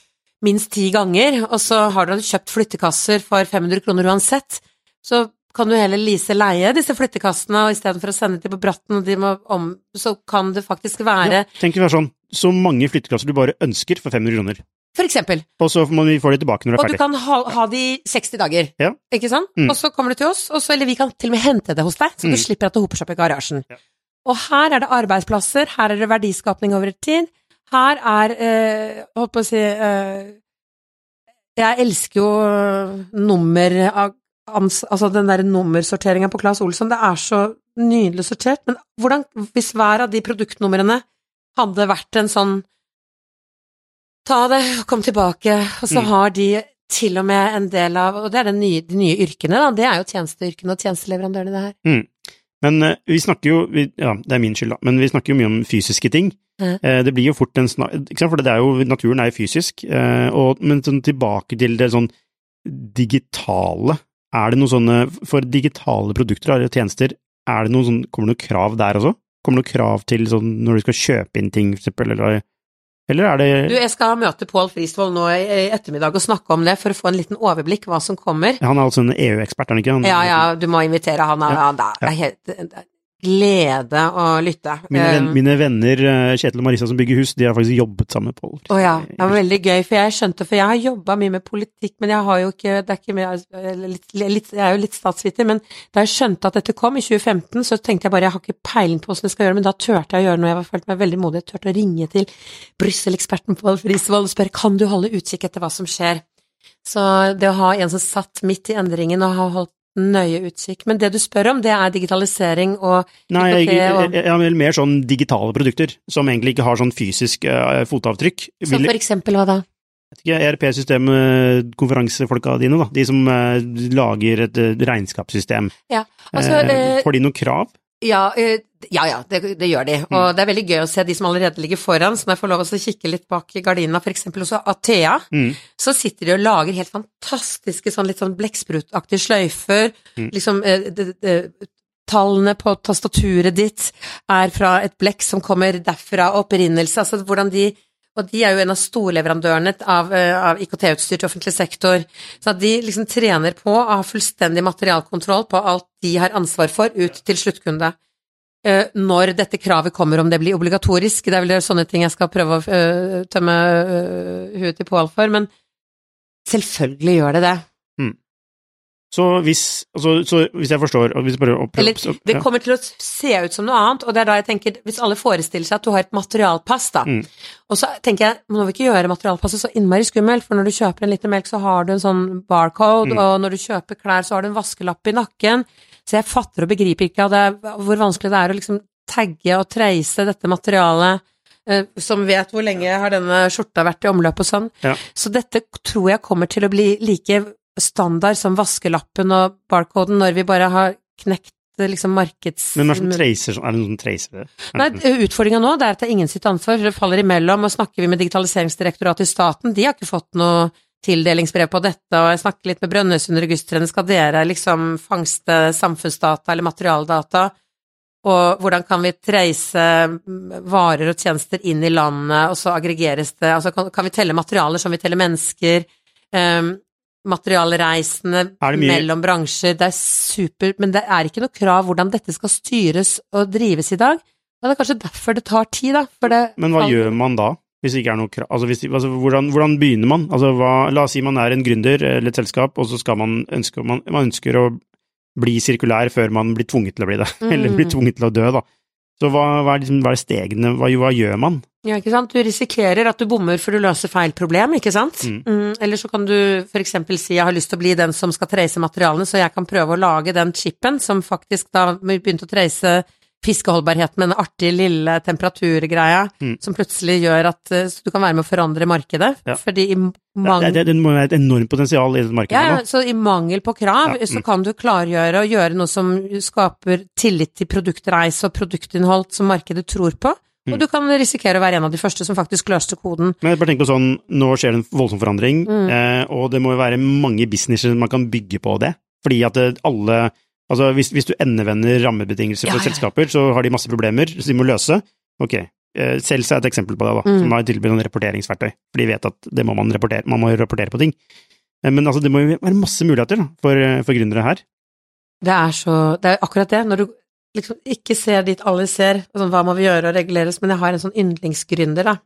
minst ti ganger, og så har du kjøpt flyttekasser for 500 kroner uansett, så kan du heller lease leie disse flyttekassene, og istedenfor å sende dem på bratten, de må om, så kan det faktisk være Ja, tenk å være sånn, så mange flyttekasser du bare ønsker for 500 kroner. For eksempel. Og så må vi få de tilbake når det Og er du kan ha, ha det i 60 dager, Ja. ikke sant? Mm. Og så kommer du til oss, og så, eller vi kan til og med hente det hos deg, så Mm. du slipper at det hoper seg opp i garasjen. Ja. Og her er det arbeidsplasser, her er det verdiskapning over tid, her er, eh, holdt på å si, eh, jeg elsker jo eh, nummer av, altså den der nummersorteringa på Claes Olsson, det er så nydelig sortert, men hvordan, hvis hver av de produktnumrene hadde vært en sånn ta det, kom tilbake, og så Mm. har de til og med en del av, og det er den nye, de nye yrkene, da, det er jo tjenesteyrkene og tjenesteleverandørene det her. Men uh, vi snakker jo vi, Ja, det er min skyld, da, men vi snakker jo mye om fysiske ting. Mm. Uh, det blir jo fort en snak... Ikke sant, for det er jo Naturen er jo fysisk, Uh, og, men sånn tilbake til det sånn digitale. Er det noen sånne For digitale produkter og tjenester, er det noen sånn Kommer det noen krav der også? Kommer det noen krav til sånn når du skal kjøpe inn ting, for eksempel, eller Eller er det Du, jeg skal møte Pål Frisvold nå i, ettermiddag og snakke om det, for å få en liten overblikk hva som kommer. Han er altså en EU-ekspert, er han ikke? Han, Ja, ja, du må invitere han, og, ja, det er helt, glede å lytte. Mine, venn, Um, mine venner eh, Kjetil og Marisa som bygger hus, de har faktisk jobbet sammen med Pål. Å ja, det var veldig gøy, for jeg skjønte, for jeg har jobba mye med politikk, men jeg har jo ikke, det er ikke mer, litt, litt, jeg er jo litt statsviter, men da jeg skjønte at dette kom i 2015, så tenkte jeg bare, jeg har ikke peiling på hvordan jeg skal gjøre det, men da turte jeg å gjøre noe, jeg var følt meg veldig modig, jeg turte å ringe til Brussel-eksperten Pål Frisvold og spørre, kan du holde utkikk etter hva som skjer? Så det å ha en som satt midt i endringen og har holdt nøye utkikk, men det du spør om, det er digitalisering og Nei, jeg, jeg, jeg, jeg mer sånn digitale produkter, som egentlig ikke har sånn fysisk uh, fotavtrykk. Så for eksempel hva da? vet ikke, ERP-systemet, konferansefolka dine, da, de som uh, lager et uh, regnskapssystem, Ja, altså, eh, eh, får de noen krav? Ja, eh, ja, ja det, det gjør de. Og det er veldig gøy å se de som allerede ligger foran, så når jeg får lov å kikke litt bak i for eksempel hos Athea, Mm. så sitter de og lager helt fantastiske sånn litt sånn blekksprutaktige sløyfer, Mm. liksom eh, det, det, Tallene på tastaturet ditt er fra et blekk som kommer derfra, opprinnelse, altså hvordan de og de er jo en av storleverandørene av, eh, av IKT-utstyr til offentlig sektor. Så de liksom trener på å ha fullstendig materialkontroll på alt de har ansvar for, ut til sluttkunde. Eh, Når dette kravet kommer, om det blir obligatorisk, det er vel sånne ting jeg skal prøve å eh, tømme huet til Pål for, men selvfølgelig gjør det det. Så hvis, altså, så hvis jeg forstår, og hvis jeg bare opp, Eller opp- det kommer til å se ut som noe annet, og det er da jeg tenker, hvis alle forestiller seg at du har et materialpass, da, Mm. og så tenker jeg, må vi ikke gjøre materialpasset så innmari skummelt, for når du kjøper en liter melk, så har du en sånn barcode, Mm. og når du kjøper klær, så har du en vaskelapp i nakken, så jeg fatter og begriper ikke det, hvor vanskelig det er å liksom tagge og treise dette materialet, eh, som vet hvor lenge har denne skjorta vært i omløp og sånn. Ja. Så dette tror jeg kommer til å bli like standard som vaskelappen og barcoden når vi bare har knekt liksom markeds... Men hva det tracer sånn? Er det noen som tracer det? Er Nei, utfordringa nå er at det er ingen sitt ansvar, for det faller imellom, og snakker vi med Digitaliseringsdirektoratet i staten, de har ikke fått noe tildelingsbrev på dette, og jeg snakker litt med Brønnøysundregistrene, skal dere liksom fangste samfunnsdata eller materialdata, og hvordan kan vi treise mm, varer og tjenester inn i landet, og så aggregeres det, altså kan, kan vi telle materialer som vi teller mennesker, um, materialreisende Er mellom bransjer, det er super, men det er ikke noe krav hvordan dette skal styres og drives i dag. men det er kanskje derfor det tar tid, da. Det Men hva gjør man da? Hvis det ikke er noe krav altså, hvis, altså hvordan, hvordan begynner man? Altså, hva, la oss si man er en gründer eller et selskap, og så skal man ønske, man, man ønsker å bli sirkulær før man blir tvunget til å bli det, eller blir Mm. tvunget til å dø, da. Så hva, hva, er, liksom, hva er stegene, hva, hva gjør man? Ja, ikke sant. Du risikerer at du bommer for du løser feil problem, ikke sant. Mm. Mm, eller så kan du for eksempel si jeg har lyst til å bli den som skal treise materialene, så jeg kan prøve å lage den chipen som faktisk da begynte å treise fiskeholdbarheten med den artige lille temperaturgreia, Mm. som plutselig gjør at eh, så du kan være med å forandre markedet. Ja. Fordi i Det, mange det, det må være et enormt potensial i det markedet Ja, nå. så i mangel på krav, Ja, så mm. kan du klargjøre og gjøre noe som skaper tillit til produktreise og produktinnhold som markedet tror på, Mm. og du kan risikere å være en av de første som faktisk løste koden. Men jeg bare tenk på sånn, nå skjer det en voldsom forandring, Mm. eh, og det må jo være mange businesser man kan bygge på det. Fordi at det, alle Altså, hvis, hvis du endevender rammebetingelser for Ja, ja, selskaper, så har de masse problemer som de må løse. Ok, eh, Selsa er et eksempel på det, da, Mm. som har tilbudt en rapporteringsverktøy. For de vet at det må man rapportere, man må rapportere på ting. Eh, Men altså, det må jo være masse muligheter da, for, eh, for gründere her. Det er så Det er akkurat det, når du liksom ikke ser dit alle ser, sånn, hva må vi gjøre og reguleres, men jeg har en sånn yndlingsgründer, da.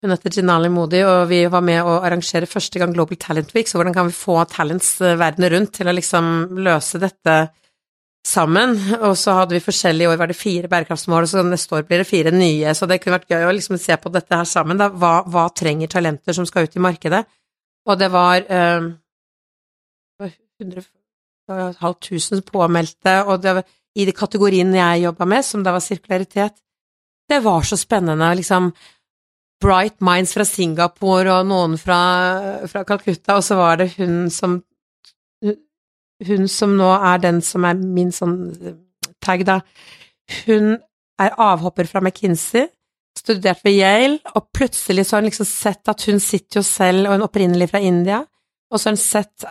Hun heter Jinali Modi, og vi var med å arrangere første gang Global Talent Week, så hvordan kan vi få talents eh, verden rundt til å liksom løse dette sammen? Og så hadde vi forskjellige år, var det fire bærekraftsmål, og så neste år blir det fire nye, så det kunne vært gøy å liksom se på dette her sammen, da. Hva, hva trenger talenter som skal ut i markedet? Og det var eh, 100 halvt tusen påmeldte, og det var, i de kategoriene jeg jobba med, som da var sirkularitet, det var så spennende, liksom Bright Minds fra Singapore og noen fra, fra Calcutta, og så var det hun som Hun som nå er den som er min sånn tag, da. Hun er avhopper fra McKinsey, studert ved Yale, og plutselig så har hun liksom sett at hun sitter jo selv, og hun opprinnelig fra India, og så har hun sett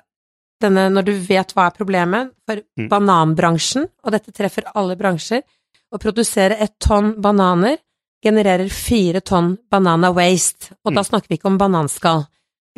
denne, når du vet hva er problemet for mm. bananbransjen, og dette treffer alle bransjer, å produsere et tonn bananer genererer fire tonn banana waste, og mm. da snakker vi ikke om bananskall.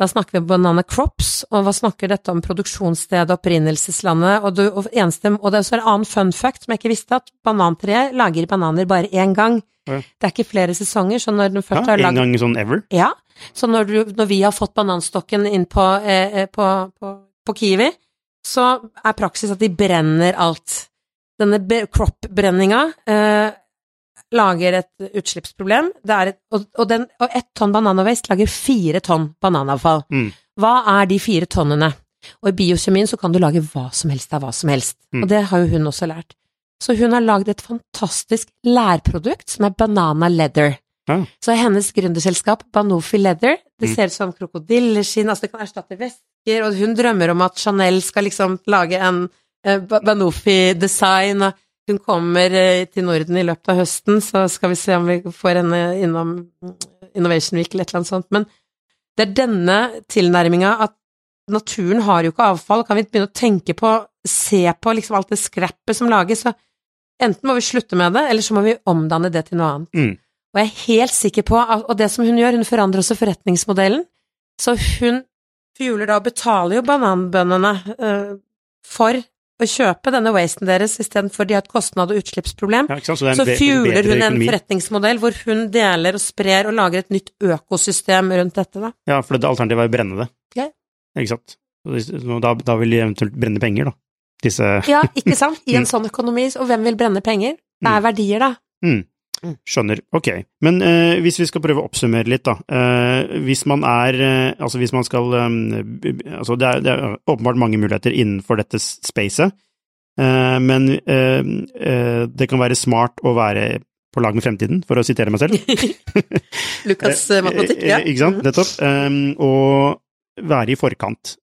Da snakker vi om banana crops, og hva snakker dette om produksjonsstedet, opprinnelseslandet, og, du, og, eneste, og det er også en annen fun fact som jeg ikke visste, at banantreet lager bananer bare én gang. Ja. Det er ikke flere sesonger, så når den først ja, har lagd En gang sånn ever? Ja. Så når, du, når vi har fått bananstokken inn på, eh, eh på, på på Kiwi, så er praksis at de brenner alt. Denne crop-brenninga eh, lager et utslippsproblem, et, og, og, den, og ett tonn bananavest lager fire tonn bananavfall. Mm. Hva er de fire tonnene? Og i biokjemien så kan du lage hva som helst av hva som helst, mm. og det har jo hun også lært. Så hun har lagd et fantastisk lærprodukt som er banana leather. Ja. Så hennes gründerselskap, Banofi Leather, det mm. ser ut som krokodilleskinn, altså det kan erstatte vesker, og hun drømmer om at Chanel skal liksom lage en eh, Banofi-design, og hun kommer uh, til Norden i løpet av høsten, så skal vi se om vi får henne innom Innovation Week eller et eller annet sånt. Men det er denne tilnærminga at naturen har jo ikke avfall, kan vi begynne å tenke på, se på liksom alt det skreppet som lages, så enten må vi slutte med det, eller så må vi omdanne det til noe annet. Mm. Og jeg er helt sikker på, og det som hun gjør, hun forandrer også forretningsmodellen, så hun fjuler da og betaler jo bananbøndene uh, for å kjøpe denne wasten deres istedenfor de har et kostnad- og utslippsproblem. Ja, så, så fueler hun en forretningsmodell hvor hun deler og sprer og lager et nytt økosystem rundt dette, da. Ja, for det alternativet er å brenne det. Ja. Ikke sant. Da, da vil de eventuelt brenne penger, da. Disse Ja, ikke sant. I en sånn økonomi, og hvem vil brenne penger? Det er mm. verdier, da. Mm. Mm. Skjønner. Ok. Men eh, hvis vi skal prøve å oppsummere litt, da. Eh, hvis man er eh, Altså hvis man skal um, Altså det er, det er, åpenbart mange muligheter innenfor dette spacet, eh, men eh, eh, det kan være smart å være på lag med fremtiden, for å sitere meg selv. Lukas matematikk, ja. Ikke sant. Nettopp. og være i forkant.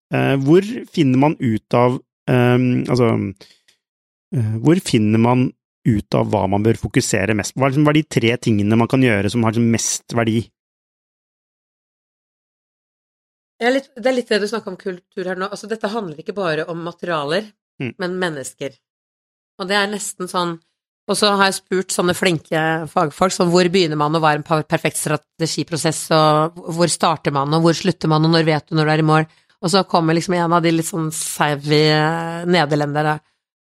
hvor finner man ut av Altså Hvor finner man ut av hva man bør fokusere mest på? Hva er, liksom, de tre tingene man kan gjøre som har liksom mest verdi? Litt, det er litt det du snakka om kultur her nå. Altså, dette handler ikke bare om materialer, mm. men mennesker. Og det er nesten sånn Og så har jeg spurt sånne flinke fagfolk sånn hvor begynner man, og hva er en perfekt strategiprosess, og hvor starter man, og hvor slutter man, og når vet du når du er i mål? Og så kommer liksom en av de litt sånn savvy nederlendere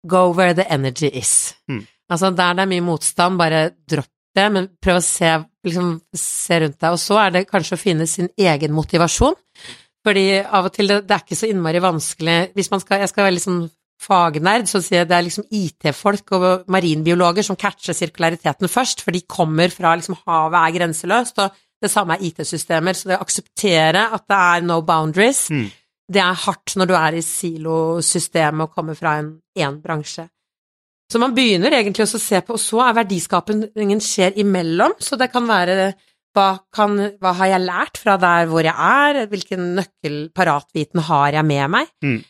Go where the energy is. Mm. Altså, der det er mye motstand, bare dropp det, men prøv å se, liksom, se rundt deg. Og så er det kanskje å finne sin egen motivasjon, fordi av og til det, det er ikke så innmari vanskelig Hvis man skal Jeg skal være liksom fagnerd, så sier jeg det er liksom IT-folk og marinbiologer som catcher sirkulariteten først, for de kommer fra liksom havet er grenseløst, og det samme er IT-systemer, så det å akseptere at det er no boundaries, mm. det er hardt når du er i silosystemet og kommer fra en én bransje. Så man begynner egentlig også å se på, og så er verdiskapingen skjer imellom, så det kan være hva, kan, hva har jeg lært fra der hvor jeg er, hvilken nøkkelparatviten har jeg med meg? Mm.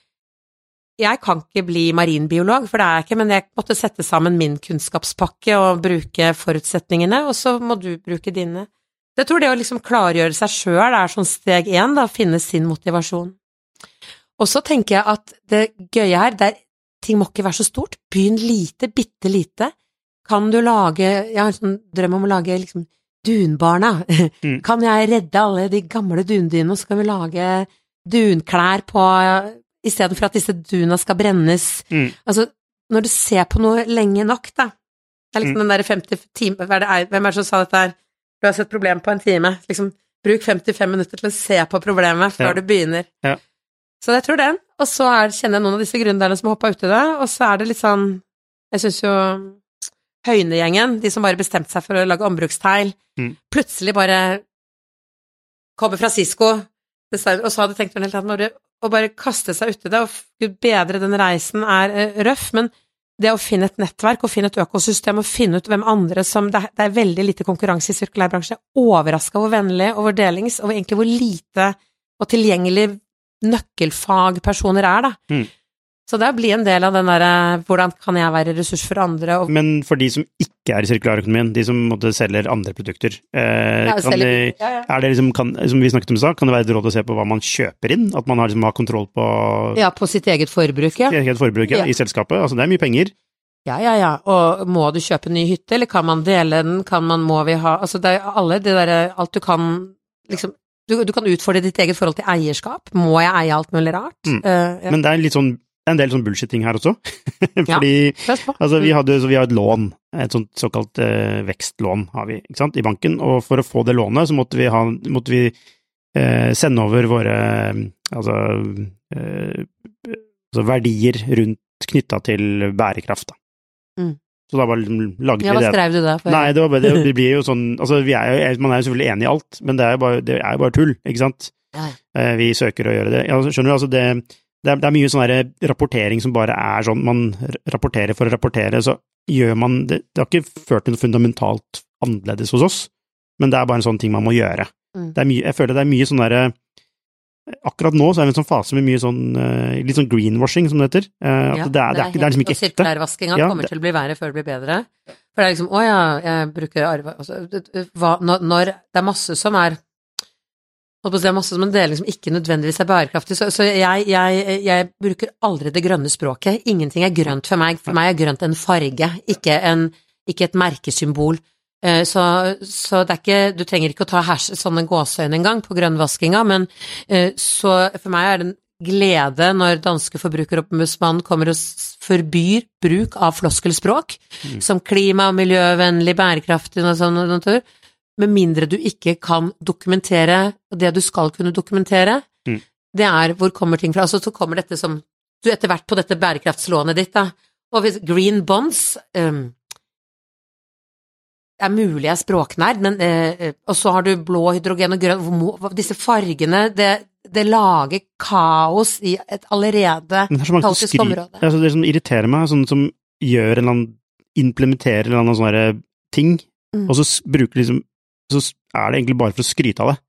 Jeg kan ikke bli marinbiolog, for det er jeg ikke, men jeg måtte sette sammen min kunnskapspakke og bruke forutsetningene, og så må du bruke dine. Jeg tror det å liksom klargjøre seg sjøl er sånn steg én, da, finne sin motivasjon. Og så tenker jeg at det gøye her, det er ting må ikke være så stort. Begynn lite, bitte lite. Kan du lage Jeg har en sånn drøm om å lage liksom Dunbarna. Mm. Kan jeg redde alle de gamle dundyene, og så kan vi lage dunklær på istedenfor at disse duna skal brennes. Mm. Altså, når du ser på noe lenge nok, da Det er liksom mm. den derre 50 timer Hvem er det som sa dette her? Du har sett problem på en time. Liksom, bruk 55 minutter til å se på problemet før Ja. du begynner. Ja. Så jeg tror den. Og så er, kjenner jeg noen av disse gründerne som har hoppa uti det, og så er det litt sånn Jeg syns jo Høyne-gjengen, de som bare bestemte seg for å lage ombruksteil, Mm. plutselig bare kommer fra Cisco, og så hadde tenkt helt annet bare å bare kaste seg uti det, og gud bedre den reisen er eh, røff, men det å finne et nettverk og finne et økosystem og finne ut hvem andre som Det er, det er veldig lite konkurranse i sirkulærbransjen. Jeg er overraska hvor vennlig og hvor delings, og egentlig hvor lite og tilgjengelig nøkkelfagpersoner er, da. Mm. Så det blir en del av den derre hvordan kan jeg være ressurs for andre, og Men for de som ikke er i sirkulærøkonomien, de som måtte selger andre produkter, eh, Ja, kan selger- de, ja, ja. er det liksom, kan, som vi snakket om i stad, kan det være et råd å se på hva man kjøper inn? At man har, liksom, har kontroll på ja, på sitt eget forbruk, ja. eget forbruk i selskapet? Altså det er mye penger. Ja, ja, ja. Og må du kjøpe en ny hytte, eller kan man dele den, kan man, må vi ha Altså, det er alle det derre Alt du kan liksom du, du kan utfordre ditt eget forhold til eierskap. Må jeg eie alt mulig rart? Mm. Uh, ja. Men det er litt sånn det er en del sånn bullshitting her også. Fordi ja. Altså, vi, hadde, så vi har et lån, et sånt såkalt eh, vekstlån har vi, ikke sant, i banken, og for å få det lånet så måtte vi, ha, måtte vi eh, sende over våre eh, altså, eh, altså verdier rundt knytta til bærekraft. Mm. Så da bare liksom laget Ja, hva det. skrev du da? For? Nei, det, var bare, det, det blir jo sånn Altså, vi er man er jo selvfølgelig enig i alt, men det er jo bare, det er bare tull, ikke sant? Ja. Eh, vi søker å gjøre det. Ja, skjønner du, altså det, det, er, det er mye sånn rapportering som bare er sånn, man rapporterer for å rapportere, så gjør man det Det har ikke ført til noe fundamentalt annerledes hos oss, men det er bare en sånn ting man må gjøre. Mm. Det mye, jeg føler det er mye sånn derre Akkurat nå så er i en sånn fase med mye sånn eh, litt sånn greenwashing, som det heter. Eh, at Ja, det, er, det, er ikke, det er liksom ikke Og ekte. sirkulærvaskinga Ja, kommer det- til å bli verre før det blir bedre. For det er liksom Å ja, jeg bruker arve... Altså, det- det- hva, når, når det er masse som er holdt på å si, det er masse som en deling som ikke nødvendigvis er bærekraftig, så, så jeg, jeg, jeg bruker aldri det grønne språket. Ingenting er grønt for meg. For meg er grønt en farge, ikke, en, ikke et merkesymbol. Eh, Så, så det er ikke Du trenger ikke å ta hers, sånne gåseøyne engang på grønnvaskinga, men eh, så for meg er det en glede når danske forbrukerombudsmannen kommer og forbyr bruk av floskelspråk, Mm. som klima- og miljøvennlig, bærekraftig og sånn, med mindre du ikke kan dokumentere det du skal kunne dokumentere. Mm. Det er hvor kommer ting fra. Altså, så kommer dette som du etter hvert på dette bærekraftslånet ditt, da. Og hvis green bonds um, det er mulig jeg er språknerd, men eh, eh, Og så har du blå hydrogen og grønn Disse fargene, det, det lager kaos i et allerede er kaotisk område. altså, Det som irriterer meg, sånn som gjør en eller annen Implementerer en eller annen sånn ting, Mm. og så bruker liksom Så er det egentlig bare for å skryte av det.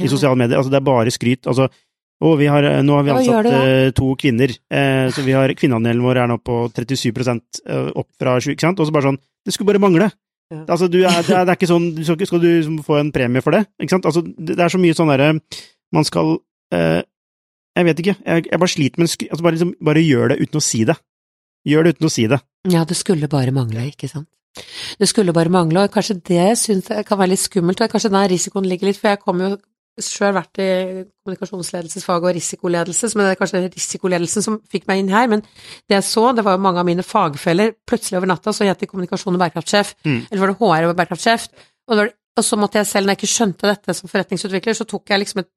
i Ja. sosiale medier. Altså, det er bare skryt. Altså, å, vi har, nå har vi ansatt eh, to kvinner, eh, så vi har, kvinneandelen vår er nå på 37 eh, opp fra 20 ikke sant? Og så bare sånn, det skulle bare mangle. Ja. Altså, du er, det, er, det er ikke sånn, du skal, skal du liksom få en premie for det? Ikke sant? Altså, det, det er så mye sånn derre, man skal, eh, jeg vet ikke, jeg, jeg bare sliter med, altså, bare, liksom, bare gjør det uten å si det. Gjør det uten å si det. Ja, det skulle bare mangle, ikke sant. Det skulle bare mangle, og kanskje det synes jeg kan være litt skummelt, og kanskje der risikoen ligger litt, for jeg kommer jo sjøl vært i kommunikasjonsledelsesfaget og risikoledelse, som er kanskje risikoledelsen som fikk meg inn her, men det jeg så, det var jo mange av mine fagfeller, plutselig over natta så het de kommunikasjon og bærekraftsjef, Mm. eller var det HR og bærekraftsjef, og, og så måtte jeg selv, når jeg ikke skjønte dette som forretningsutvikler, så tok jeg liksom et,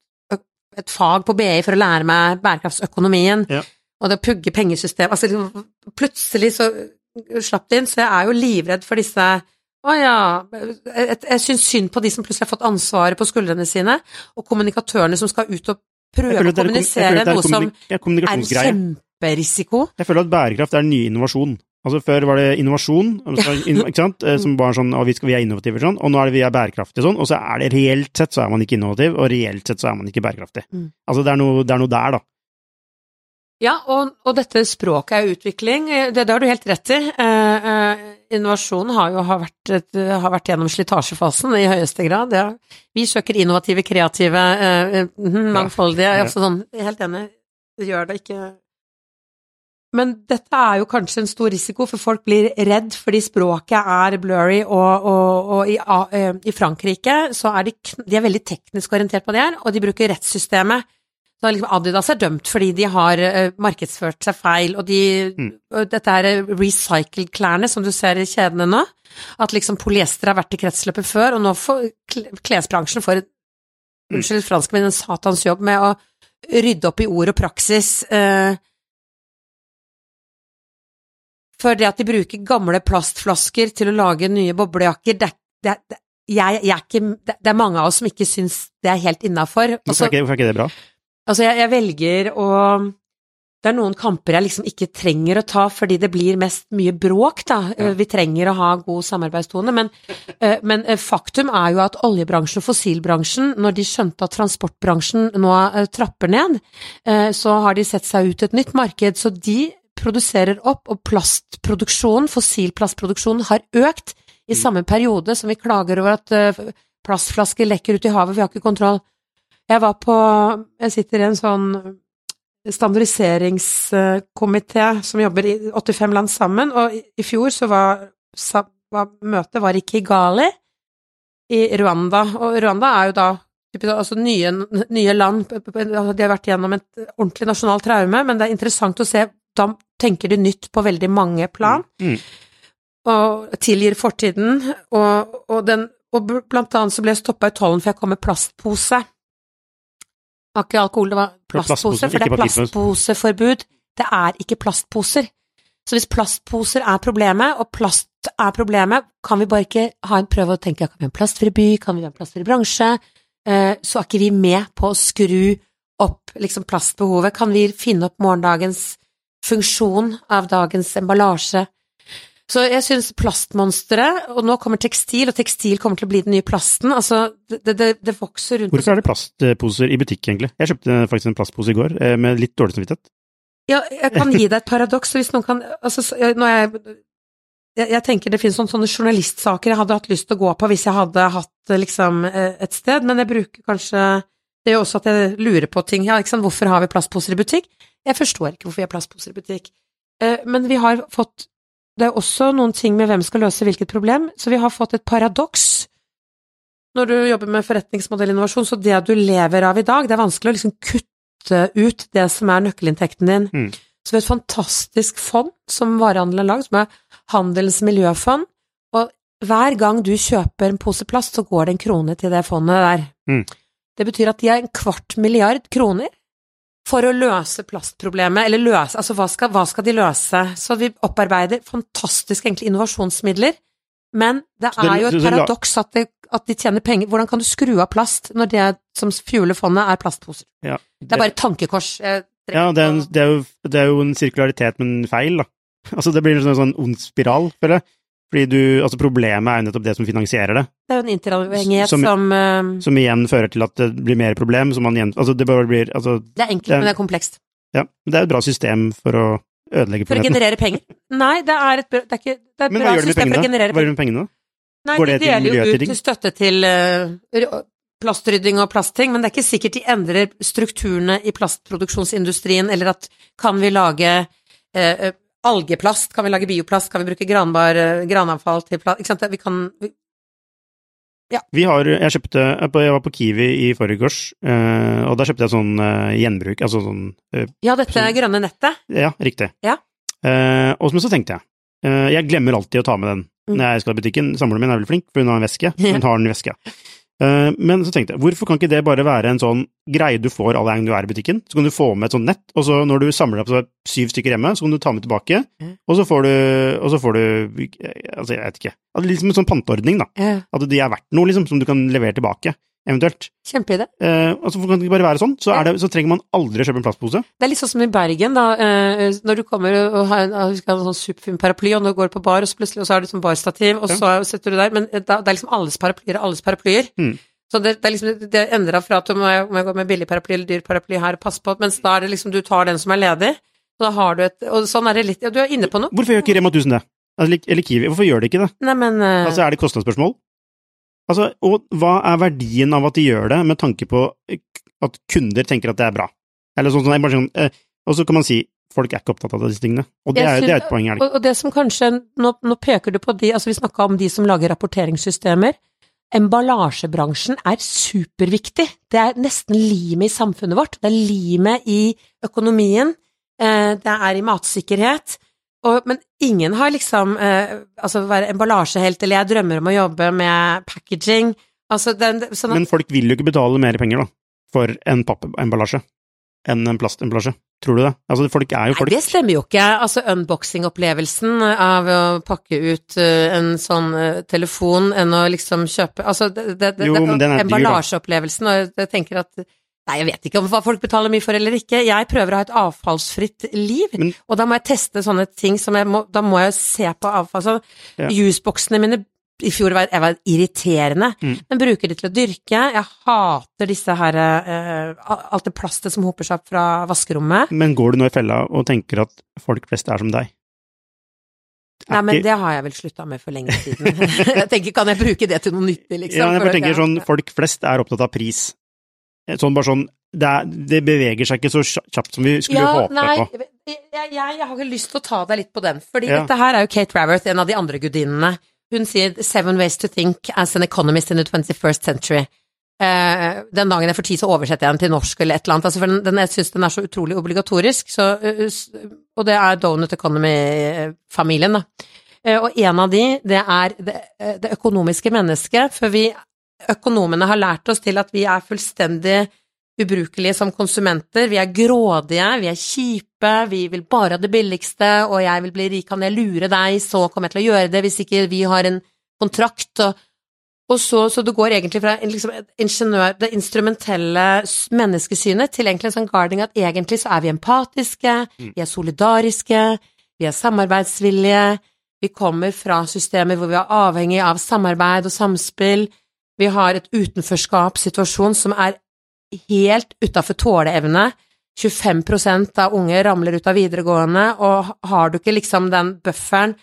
et fag på BI for å lære meg bærekraftsøkonomien, Ja. og det å pugge pengesystem, altså plutselig så slapp det inn, så jeg er jo livredd for disse å ja, jeg, jeg syns synd på de som plutselig har fått ansvaret på skuldrene sine, og kommunikatørene som skal ut og prøve å er kommunisere er noe som er en kjemperisiko. Jeg føler at bærekraft er den nye innovasjon. Altså Før var det innovasjon, ikke sant? Eh, som bare sånn, at vi, skal, vi er innovative sånn, og nå er det vi er bærekraftige sånn, og så er det reelt sett så er man ikke innovativ, og reelt sett så er man ikke bærekraftig. Mm. Altså det er, noe, det er noe der, da. Ja, og, og dette språket er utvikling, eh, det, det har du helt rett i. Eh, eh, innovasjonen har jo har vært, et, har vært gjennom slitasjefasen i høyeste grad. Ja. Vi søker innovative, kreative, eh, eh, mhm, mangfoldige, Ja. altså sånn, helt enig, det gjør det ikke Men dette er jo kanskje en stor risiko, for folk blir redd fordi språket er blurry, og, og, og i, eh, i Frankrike så er de, de er veldig teknisk orientert på det her, og de bruker rettssystemet. Så liksom Adidas er dømt fordi de har eh, markedsført seg feil, og de Mm. Dette er recycled klærne som du ser i kjedene nå. At liksom polyester har vært i kretsløpet før, og nå får klesbransjen får et unnskyld fransk, men en satans jobb med å rydde opp i ord og praksis. Eh, for det at de bruker gamle plastflasker til å lage nye boblejakker, det, det, det, jeg, jeg er ikke, det, er mange av oss som ikke syns det er helt innafor. Hvorfor er ikke det bra? Altså, jeg, jeg velger å Det er noen kamper jeg liksom ikke trenger å ta fordi det blir mest mye bråk, da. Ja. Vi trenger å ha god samarbeidstone, men, eh, men eh, faktum er jo at oljebransjen og fossilbransjen, når de skjønte at transportbransjen nå eh, trapper ned, så har de sett seg ut et nytt marked, så de produserer opp, og plastproduksjonen, fossilplastproduksjonen, har økt i samme periode som vi klager over at plastflasker lekker ut i havet, vi har ikke kontroll. Jeg var på Jeg sitter i en sånn standardiseringskomité som jobber i 85 land sammen, og i, fjor så var, var møtet var i Kigali i Rwanda, og Rwanda er jo da altså nye, nye land, altså de har vært gjennom et ordentlig nasjonalt traume, men det er interessant å se, da tenker de nytt på veldig mange plan Mm. og tilgir fortiden, og, og, den, og blant annet så ble jeg stoppa i tollen for jeg kom med plastpose. Var ikke alkohol, det var Plastpose, plastpose, for det er plastposeforbud. Det er ikke plastposer. Så hvis plastposer er problemet, og plast er problemet, kan vi bare ikke ha en prøve å tenke kan vi ha en plastfri by, kan vi ha en plastfri bransje, eh, så er ikke vi med på å skru opp liksom plastbehovet. Kan vi finne opp morgendagens funksjon av dagens emballasje? Så jeg syns plastmonsteret, og nå kommer tekstil, og tekstil kommer til å bli den nye plasten, altså det, det, det vokser rundt Hvorfor er det plastposer i butikk, egentlig? Jeg kjøpte faktisk en plastpose i går, eh, med litt dårlig samvittighet. Ja, jeg kan gi deg et paradoks, hvis noen kan altså, når jeg, jeg, jeg tenker det finnes sånne, sånne journalistsaker jeg hadde hatt lyst til å gå på hvis jeg hadde hatt liksom eh, et sted, men jeg bruker kanskje Det gjør også at jeg lurer på ting. Ja, hvorfor har vi plastposer i butikk? Jeg forstår ikke hvorfor vi har plastposer i butikk. Eh, Men vi har fått Det er også noen ting med hvem skal løse hvilket problem, så vi har fått et paradoks. Når du jobber med forretningsmodellinnovasjon, så det du lever av i dag, det er vanskelig å liksom kutte ut det som er nøkkelinntekten din. Mm. Så vi har et fantastisk fond som varehandelen har lagd, som er Handelens miljøfond, og hver gang du kjøper en pose plast, så går det en krone til det fondet der. Mm. Det betyr at de har en kvart milliard kroner for å løse plastproblemet, eller løse, altså hva skal, hva skal de løse? Så vi opparbeider fantastiske egentlig innovasjonsmidler, men det er jo et det la- paradoks at, det, at de tjener penger. Hvordan kan du skru av plast når det som fueler fondet er plastposer? Ja, Det er bare et tankekors. Ja det, er en, det, er jo, det er jo en sirkularitet, men feil, da. Altså, det blir en sånn, sånn ond spiral, føler jeg. Fordi du, altså problemet er jo nettopp det som finansierer det, Det er jo en interavhengighet Som- som, uh, som igjen fører til at det blir mer problem, som man igjen, altså det bare blir, altså, Det er enkelt, det er- men det er komplekst. ja, Men det er et bra system for å ødelegge For å generere penger? Nei, det er et, det er ikke, det er et Men bra system for å generere penger. Hva gjør du med pengene? da? Nei, Går det til deler jo ut til støtte til uh, plastrydding og plastting, men det er ikke sikkert de endrer strukturene i plastproduksjonsindustrien, eller at kan vi lage eh, eh, algeplast, kan vi lage bioplast, kan vi bruke granbar, eh, granavfall til plast, ikke sant, vi kan, vi, Vi har, jeg kjøpte, jeg var på Kiwi i forgårs, eh, og da kjøpte jeg sånn eh, gjenbruk, altså sånn, ja, dette grønne nettet, ja, riktig. Ja. Og så tenkte jeg, jeg glemmer alltid å ta med den Mm. når jeg skal i butikken. Samboeren min er veldig flink, for hun har en veske, hun har den i veska. Eh, men så tenkte jeg, hvorfor kan ikke det bare være en sånn greie du får alle gang du er i butikken? Så kan du få med et sånt nett, og så når du samler opp så syv stykker hjemme, så kan du ta med tilbake, og så får du, og så får du, altså jeg vet ikke, liksom en sånn panteordning da. At de er verdt noe, liksom, som du kan levere tilbake, eventuelt. kjempeidé. Eh, altså, kan det ikke bare være sånn? Så, er det, så trenger man aldri å kjøpe en plastpose. Det er litt sånn som i Bergen, da, eh, når du kommer og har en, husker en sånn superfin paraply, og når du går på bar, og så plutselig og så har du sånn barstativ, og Ja. så setter du der, men da, det er liksom alles paraplyer og alles paraplyer. Mm. Så det, det er liksom, det endrer fra at du må, må gå med billig paraply eller dyr paraply her og passe på, mens da er det liksom du tar den som er ledig, og da har du et, og sånn er det litt, ja, du er inne på noe. Hvorfor gjør ikke Rema 1000 det? Eller, eller Kiwi, hvorfor gjør de ikke det? Nei, men uh, Altså, er det kostnadsspørsmål? Altså, og hva er verdien av at de gjør det, med tanke på eh, at kunder tenker at det er bra? Eller sånn, sånn, sånn eh, Og så kan man si folk er ikke opptatt av disse tingene. Og det er, det er et poeng, er det og det som kanskje nå, nå peker du på de Altså, vi snakka om de som lager rapporteringssystemer. Emballasjebransjen er superviktig. Det er nesten limet i samfunnet vårt. Det er limet i økonomien. eh, Det er i matsikkerhet. Og, men ingen har liksom eh, Altså, være emballasjehelt, eller jeg drømmer om å jobbe med packaging, Altså, den, sånn at, Men folk vil jo ikke betale mer penger, da, for en pappemballasje enn en plastemballasje. Tror du det? Altså, folk er jo folk. Nei, det stemmer jo ikke. Altså, unboxing-opplevelsen av å pakke ut eh, en sånn eh, telefon enn å liksom kjøpe Altså, det, det, Jo, det, emballasjeopplevelsen, og jeg tenker at Nei, jeg vet ikke om hva folk betaler mye for eller ikke. Jeg prøver å ha et avfallsfritt liv, Men- og da må jeg teste sånne ting som jeg må Da må jeg se på avfall. Så Ja. jusboksene mine i fjor var, jeg var irriterende, Mm. men bruker de til å dyrke. Jeg hater disse her uh, Alt det plastet som hoper seg opp fra vaskerommet. Men går du nå i fella og tenker at folk flest er som deg? Er Nei, men ikke- det har jeg vel slutta med for lenge siden. jeg tenker, kan jeg bruke det til noe nyttig, liksom? Ja, jeg tenker sånn, folk flest er opptatt av pris. Sånn bare sånn, det, er, det beveger seg ikke så kjapt som vi skulle ja, håpe på. Jeg, jeg, jeg har ikke lyst til å ta deg litt på den, fordi Ja. dette her er jo Kate Raworth, en av de andre gudinnene. Hun sier 'Seven ways to think as an economist in the 21st century'. Uh, den dagen jeg får tid, så oversetter jeg den til norsk eller et eller annet. Altså, for den, den, jeg syns den er så utrolig obligatorisk, så, uh, og det er Donut Economy-familien, da. Uh, og en av de, det er det, eh, det økonomiske mennesket, for vi økonomene har lært oss til at vi er fullstendig ubrukelige som konsumenter. Vi er grådige, vi er kjipe, vi vil bare ha det billigste, og jeg vil bli rik, kan jeg lure deg, så kommer jeg til å gjøre det hvis ikke vi har en kontrakt. Og, og så, så det går egentlig fra liksom, ingeniør, det instrumentelle menneskesynet til egentlig en sånn guarding at egentlig så er vi empatiske, vi er solidariske, vi er samarbeidsvillige, vi kommer fra systemer hvor vi er avhengig av samarbeid og samspill, vi har et utenforskapssituasjon som er helt utafor tåleevne. 25% av unge ramler ut av videregående, og har du ikke liksom den bufferen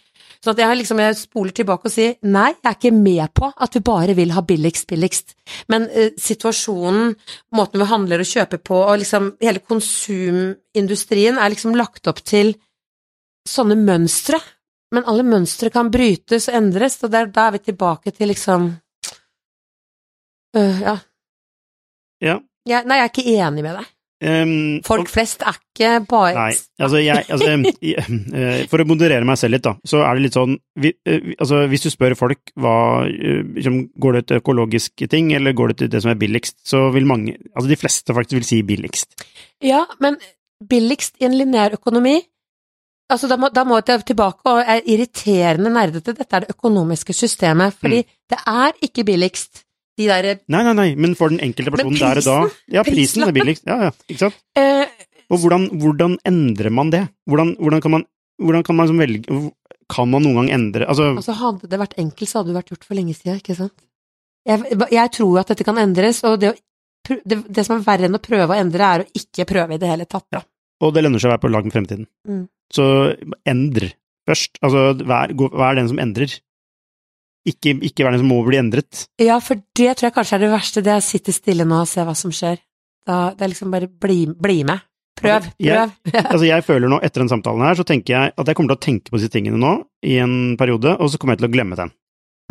Så jeg, liksom, jeg spoler tilbake og sier nei, jeg er ikke med på at vi bare vil ha billigst, billigst. Men eh, situasjonen, måten vi handler og kjøper på, og liksom hele konsumindustrien er liksom lagt opp til sånne mønstre. Men alle mønstre kan brytes og endres, og da er vi tilbake til liksom øh, Ja. Ja. ja. nei, jeg er ikke enig med deg. Um, Folk flest er ikke bare Nei, altså jeg altså, eh, For å moderere meg selv litt, da, så er det litt sånn vi, eh, altså, Hvis du spør folk hva eh, liksom, Går det til økologisk ting, eller går det til det som er billigst, så vil mange Altså de fleste faktisk vil si billigst. Ja, men billigst i en lineær økonomi Altså, da må, da må jeg tilbake og er irriterende nerdete. Dette er det økonomiske systemet, fordi Mm. det er ikke billigst. De derre Nei, nei, nei, men for den enkelte personen der og da Ja, prisen er billigst. Ja, ja, ikke sant? eh, Og hvordan, hvordan endrer man det? Hvordan, hvordan kan man hvordan kan man liksom velge Kan man noen gang endre Altså, Altså, hadde det vært enkelt, så hadde det vært gjort for lenge siden, ikke sant? Jeg, jeg tror jo at dette kan endres, og det, å det, det som er verre enn å prøve å endre, er å ikke prøve i det hele tatt. Ja. og det lønner seg å være på lag med fremtiden. Mm. Så endr først. Altså, vær, gå- vær den som endrer. Ikke, ikke være noe som må bli endret. Ja, for det tror jeg kanskje er det verste, det å sitte stille nå og se hva som skjer. Da, det er liksom bare bli, bli med. Prøv, prøv. jeg-. Altså, jeg føler nå, etter den samtalen her, så tenker jeg at jeg kommer til å tenke på disse tingene nå i en periode, og så kommer jeg til å glemme den.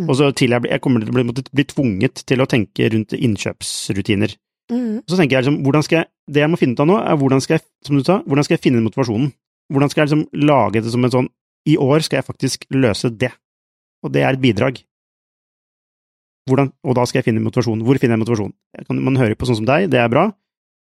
Mm. Og så til jeg, jeg kommer til å bli, bli tvunget til å tenke rundt innkjøpsrutiner. Mm. Så tenker jeg liksom, hvordan skal jeg, det jeg må finne ut av nå, er hvordan skal jeg, som du sa, hvordan skal jeg finne motivasjonen? Hvordan skal jeg liksom lage det som en sånn, i år skal jeg faktisk løse det, og det er et bidrag. Hvordan, og da skal jeg finne motivasjon. Hvor finner jeg motivasjon? Kan, man hører på sånn som deg, det er bra.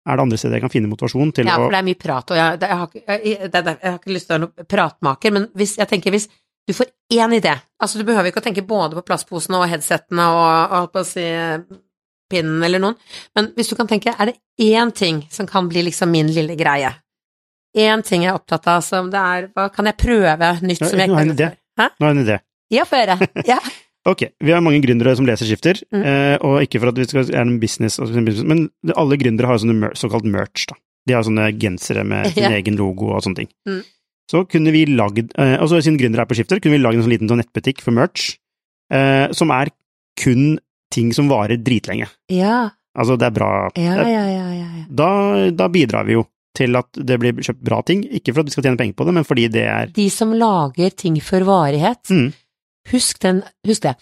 Er det andre steder jeg kan finne motivasjon til Ja, å for det er mye prat, og jeg, jeg, har, ikke- jeg, jeg har ikke lyst til å være noen pratmaker, men hvis, jeg tenker hvis du får én idé Altså, du behøver ikke å tenke både på plastposene og headsettene og, og på å si pinnen eller noen, men hvis du kan tenke, er det én ting som kan bli liksom min lille greie? Én ting jeg er opptatt av, som det er Hva kan jeg prøve nytt som jeg nå har gjort idé. Nå har jeg en idé. Ja, få høre. Ja. Ok, vi har mange gründere som leser skifter, Mm. eh, og ikke for at vi skal er en business, altså en business men alle gründere har sånne såkalt merch, da. De har sånne gensere med sin Ja. egen logo og sånne ting. Mm. Så kunne vi lagd, og så siden gründere er på skifter, kunne vi lagd en sånn liten sånn nettbutikk for merch, eh, som er kun ting som varer dritlenge. Ja, Altså, det er bra. ja, ja, ja, ja, ja. Da, da bidrar vi jo til at det blir kjøpt bra ting, ikke for at vi skal tjene penger på det, men fordi det er De som lager ting for varighet, mm, husk, den, husk det.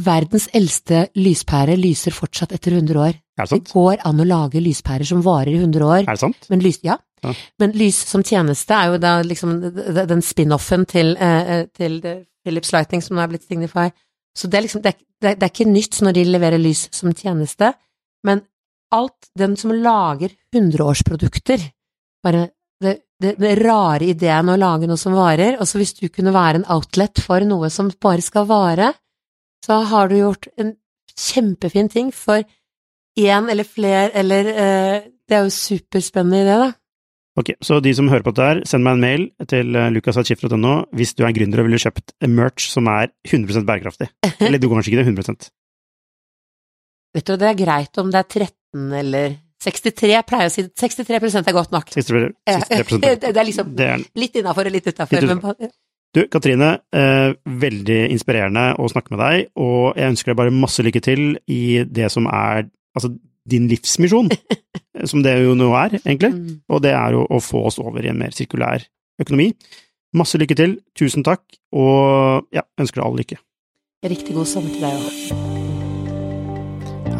Verdens eldste lyspære lyser fortsatt etter 100 år. Er det Det går an å lage lyspærer som varer i 100 år, Er det sant? men lys, ja. Ja. Men lys som tjeneste er jo da liksom den spin-offen til, eh, eh, til Philips Lighting som nå er blitt Signify. Så det er liksom, det er, det er, det er ikke nytt når de leverer lys som tjeneste, men alt den som lager hundreårsprodukter, bare det, det, det rare ideen å lage noe som varer, og så hvis du kunne være en outlet for noe som bare skal vare, så har du gjort en kjempefin ting for én eller flere, eller eh, Det er jo superspennende idé, da. Ok, så de som hører på dette her, send meg en mail til eh, hvis du er gründer og ville kjøpt merch som er 100% bærekraftig. Eller du går kanskje ikke det 100% Vet du, det er greit om det er 13 eller 63, jeg pleier å si 63 er godt nok. 63, 63 det er liksom det er, litt innafor og litt utafor. Du, Katrine, eh, veldig inspirerende å snakke med deg, og jeg ønsker deg bare masse lykke til i det som er altså, din livsmisjon, som det jo nå er, egentlig, mm. og det er jo å få oss over i en mer sirkulær økonomi. Masse lykke til, tusen takk, og ja, ønsker deg all lykke. Riktig god sommer til deg òg.